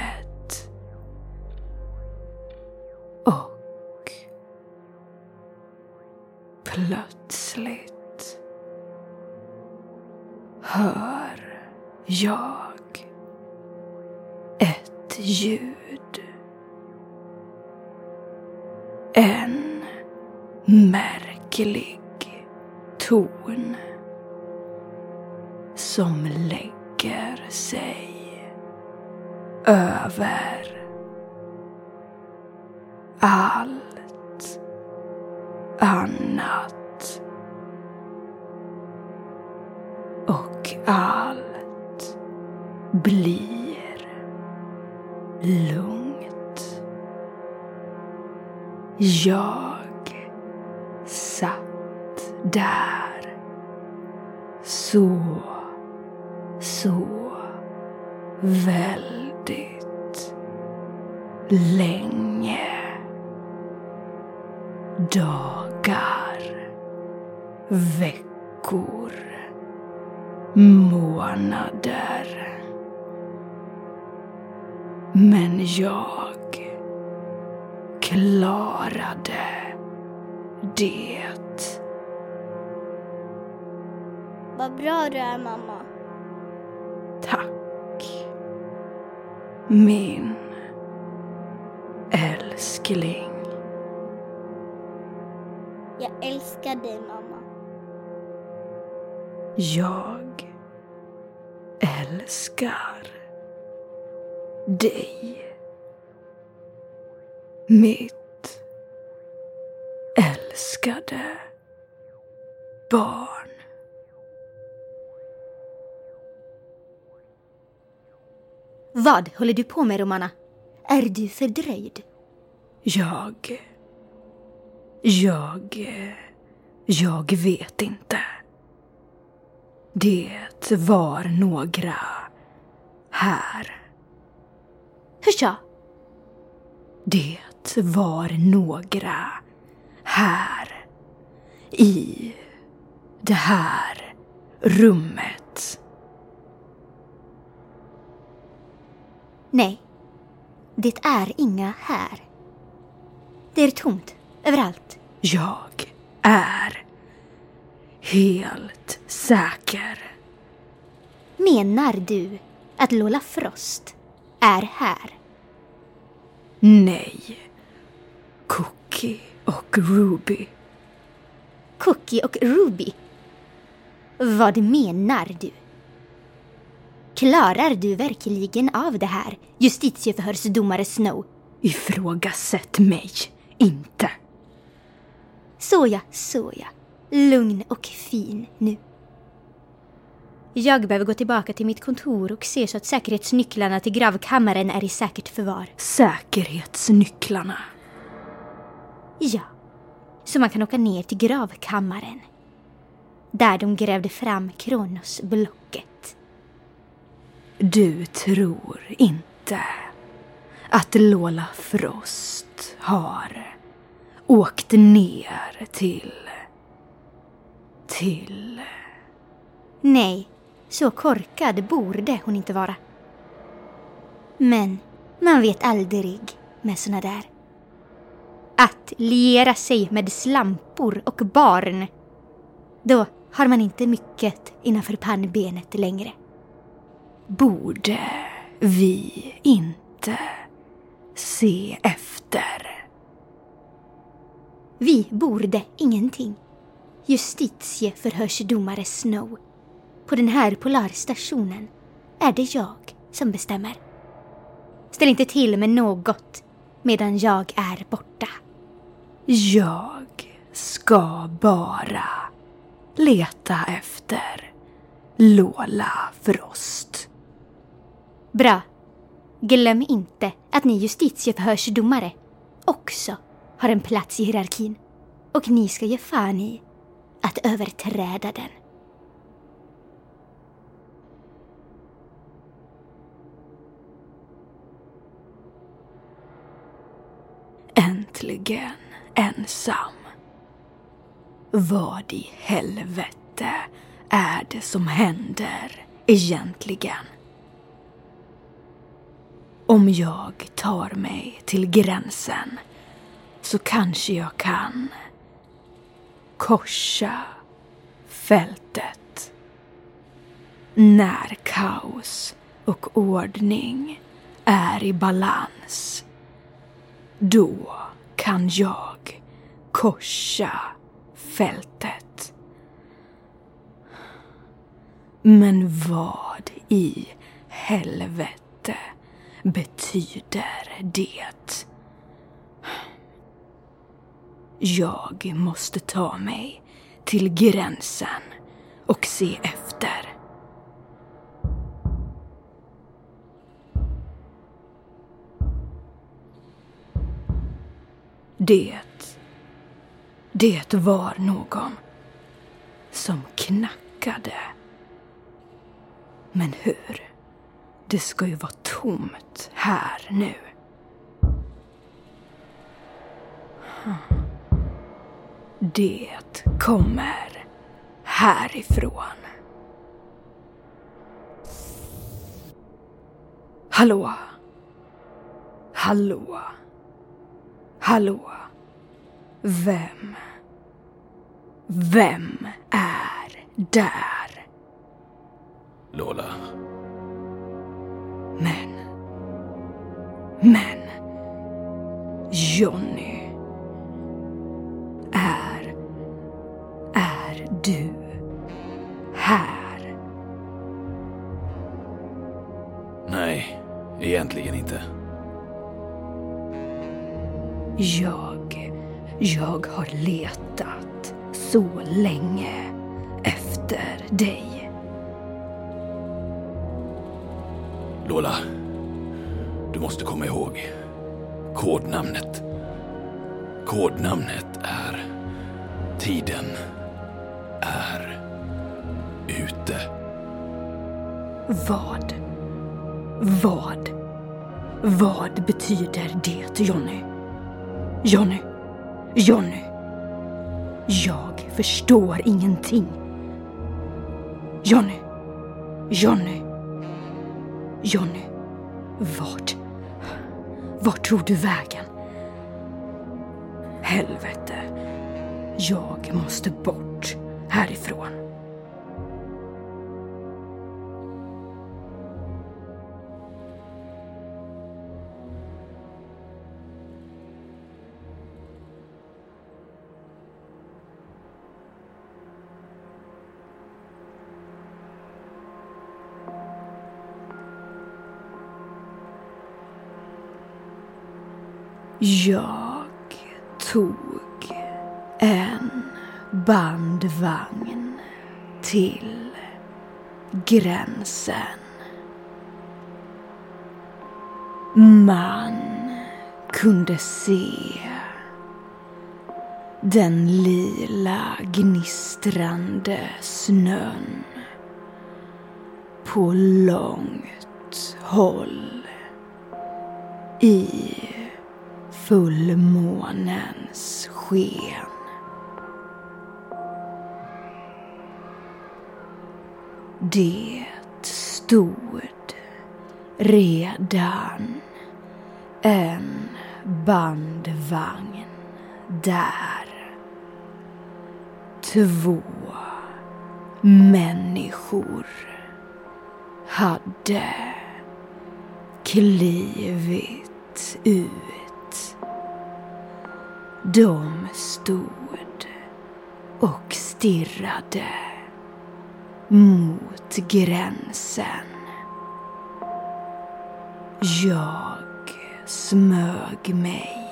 Vad du är mamma. Tack. Min älskling. Jag älskar dig mamma. Jag älskar dig. Mitt älskade barn. Vad håller du på med, Romana? Är du fördröjd? Jag... Jag... Jag vet inte. Det var några här. Hur så? Det var några här. i det här rummet. Nej, det är inga här. Det är tomt överallt. Jag är helt säker. Menar du att Lola Frost är här? Nej. Cookie och Ruby. Cookie och Ruby? Vad menar du? Klarar du verkligen av det här, justitieförhörsdomare Snow? Ifrågasätt mig inte. Såja, såja. Lugn och fin nu. Jag behöver gå tillbaka till mitt kontor och se så att säkerhetsnycklarna till gravkammaren är i säkert förvar. Säkerhetsnycklarna. Ja, så man kan åka ner till gravkammaren. Där de grävde fram Kronosblocket. Du tror inte att Lola Frost har åkt ner till... till... Nej, så korkad borde hon inte vara. Men man vet aldrig med såna där. Att liera sig med slampor och barn. Då har man inte mycket innanför pannbenet längre. Borde vi inte se efter? Vi borde ingenting. Justitieförhörsdomare Snow. På den här polarstationen är det jag som bestämmer. Ställ inte till med något medan jag är borta. Jag ska bara leta efter Lola Frost. Bra. Glöm inte att ni justitieförhörsdomare också har en plats i hierarkin. Och ni ska ge fan i att överträda den. Äntligen ensam. Vad i helvete är det som händer egentligen? Om jag tar mig till gränsen så kanske jag kan korsa fältet. När kaos och ordning är i balans, då kan jag korsa fältet. Men vad i helvete betyder det? Jag måste ta mig till gränsen och se efter. Det... Det var någon som knackade. Men hur? Det ska ju vara tomt här nu. Hm. Det kommer härifrån. Hallå? Hallå? Hallå? Vem? Vem är där? Lola. Men... Johnny. Är... Är du här? Nej, egentligen inte. Jag... Jag har letat så länge efter dig. Lola, du måste komma ihåg kodnamnet. Kodnamnet är Tiden är ute. Vad? Vad? Vad betyder det, Johnny? Johnny? Johnny? Jag förstår ingenting. Jonny! Jonny! Jonny! Vart? Vart tog du vägen? Helvete. Jag måste bort härifrån. Bandvagn till gränsen. Man kunde se den lila gnistrande snön på långt håll i fullmånens sken. Det stod redan en bandvagn där. Två människor hade klivit ut. De stod och stirrade mot gränsen. Jag smög mig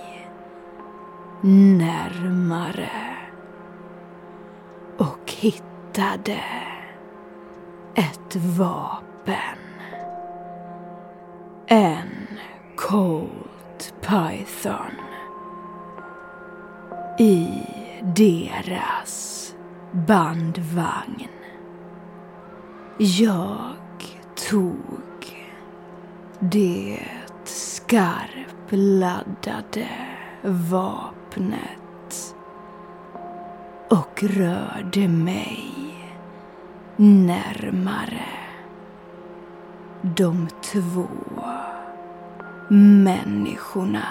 närmare och hittade ett vapen. En Colt Python. I deras bandvagn. Jag tog det skarpladdade vapnet och rörde mig närmare de två människorna.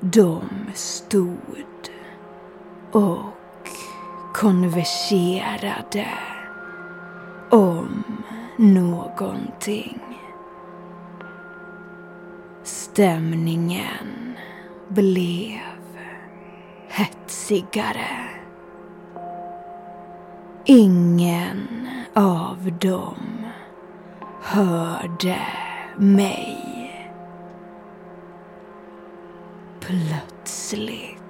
De stod och konverserade om någonting. Stämningen blev hetsigare. Ingen av dem hörde mig. Plötsligt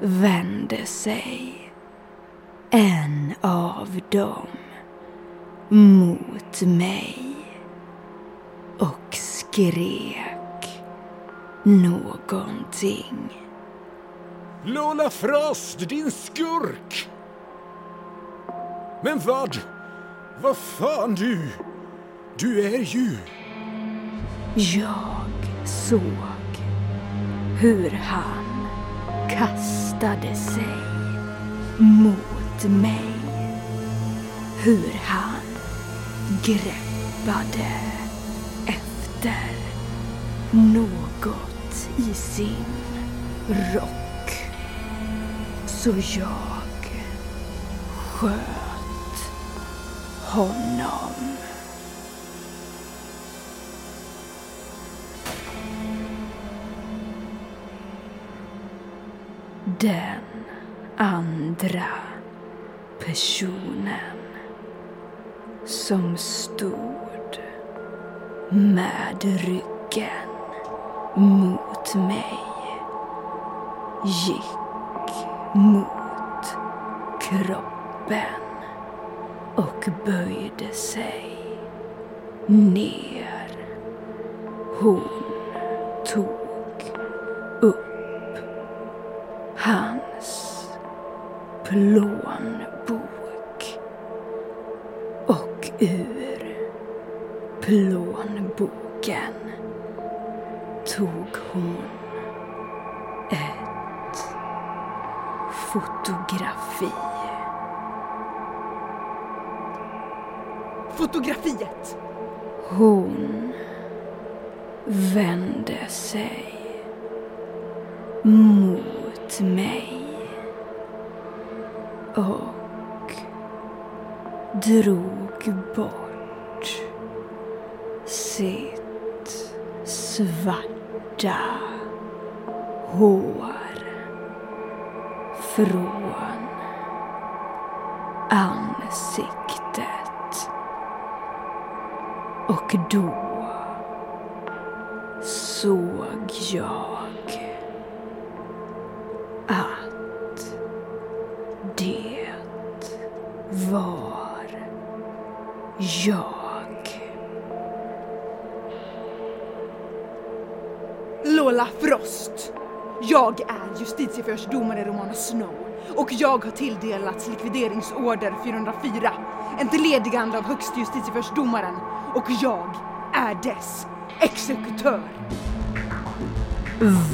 vände sig en av dem mot mig och skrek någonting. Lola Frost, din skurk! Men vad? Vad fan du? Du är ju... Jag såg hur han kastade sig mot mig. Hur han greppade efter något i sin rock. Så jag sköt honom. Den andra personen som stod med ryggen mot mig gick mot kroppen och böjde sig ner. Hon tog upp hans plån sig mot mig. Och drog Domare Romana Snow och jag har tilldelats likvideringsorder 404, entledigande av högste justitieförhörsdomaren och jag är dess exekutör.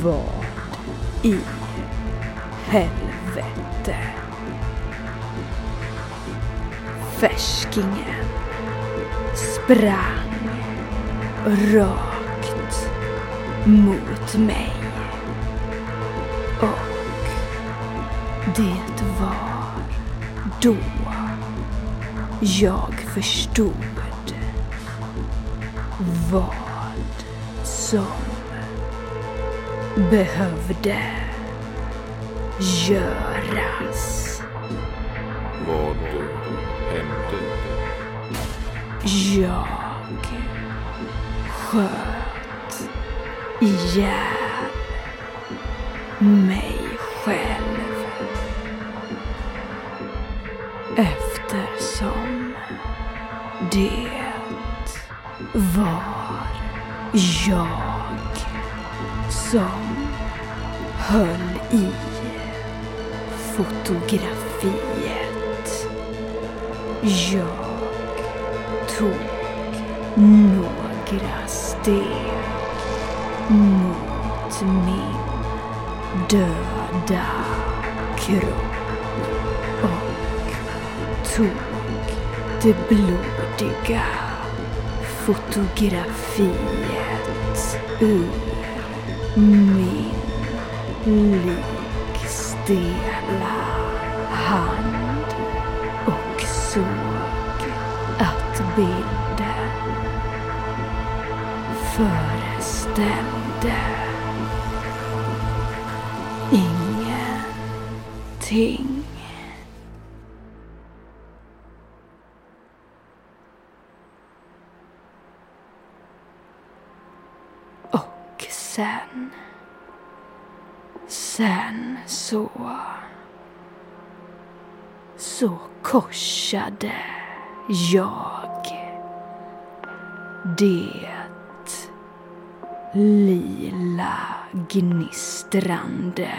Vad i helvete? Färskingen sprang rakt mot mig. Och det var då jag förstod vad som behövde göras. Vad hände? Jag sköt ihjäl mig själv. Det var jag som höll i fotografiet. Jag tog några steg mot min döda kropp och tog det blodiga fotografiet ur min likstela hand och såg att bilden föreställde ingenting. Korsade jag det lila gnistrande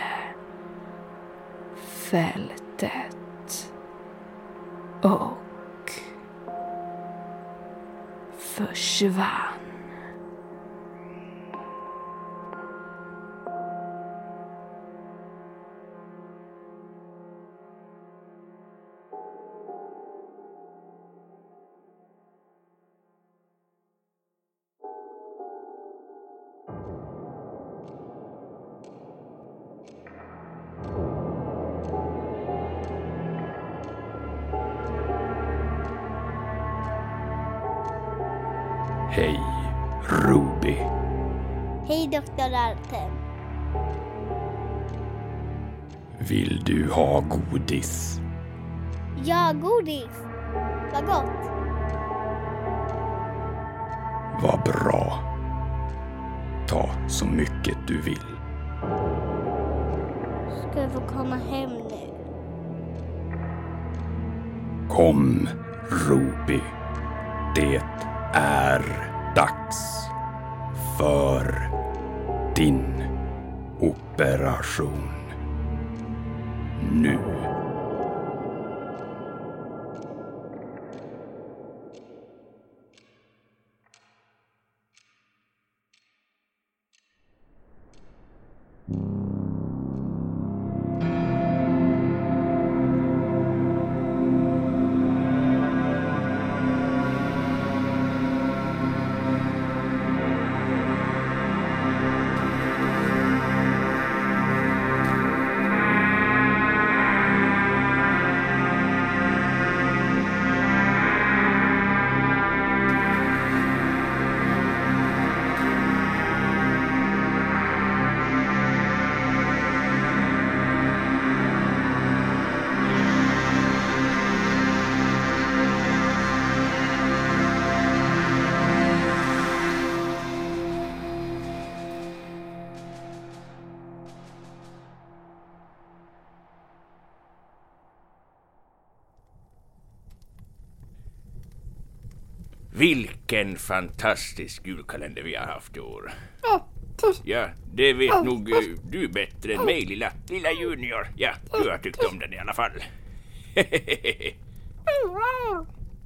fältet och försvann. Vill du ha godis? Ja, godis. Vad gott. Vad bra. Ta så mycket du vill. Ska jag få komma hem nu? Kom, Ruby. Det är dags för din operation. Vilken fantastisk julkalender vi har haft i år. Ja, det vet nog eh, du bättre än mig, lilla, lilla Junior. Ja, du har tyckt om den i alla fall.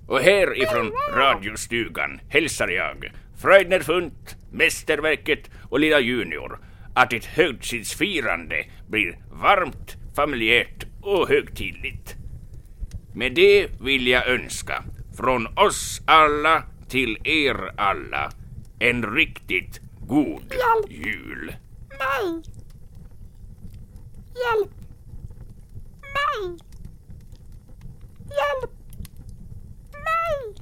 Och härifrån radiostugan hälsar jag Freudner Funt, Mästerverket och Lilla Junior att ditt högtidsfirande blir varmt, familjärt och högtidligt. Med det vill jag önska från oss alla till er alla. En riktigt god Hjälp. jul. Nej. Hjälp. Mig! Hjälp. Mig!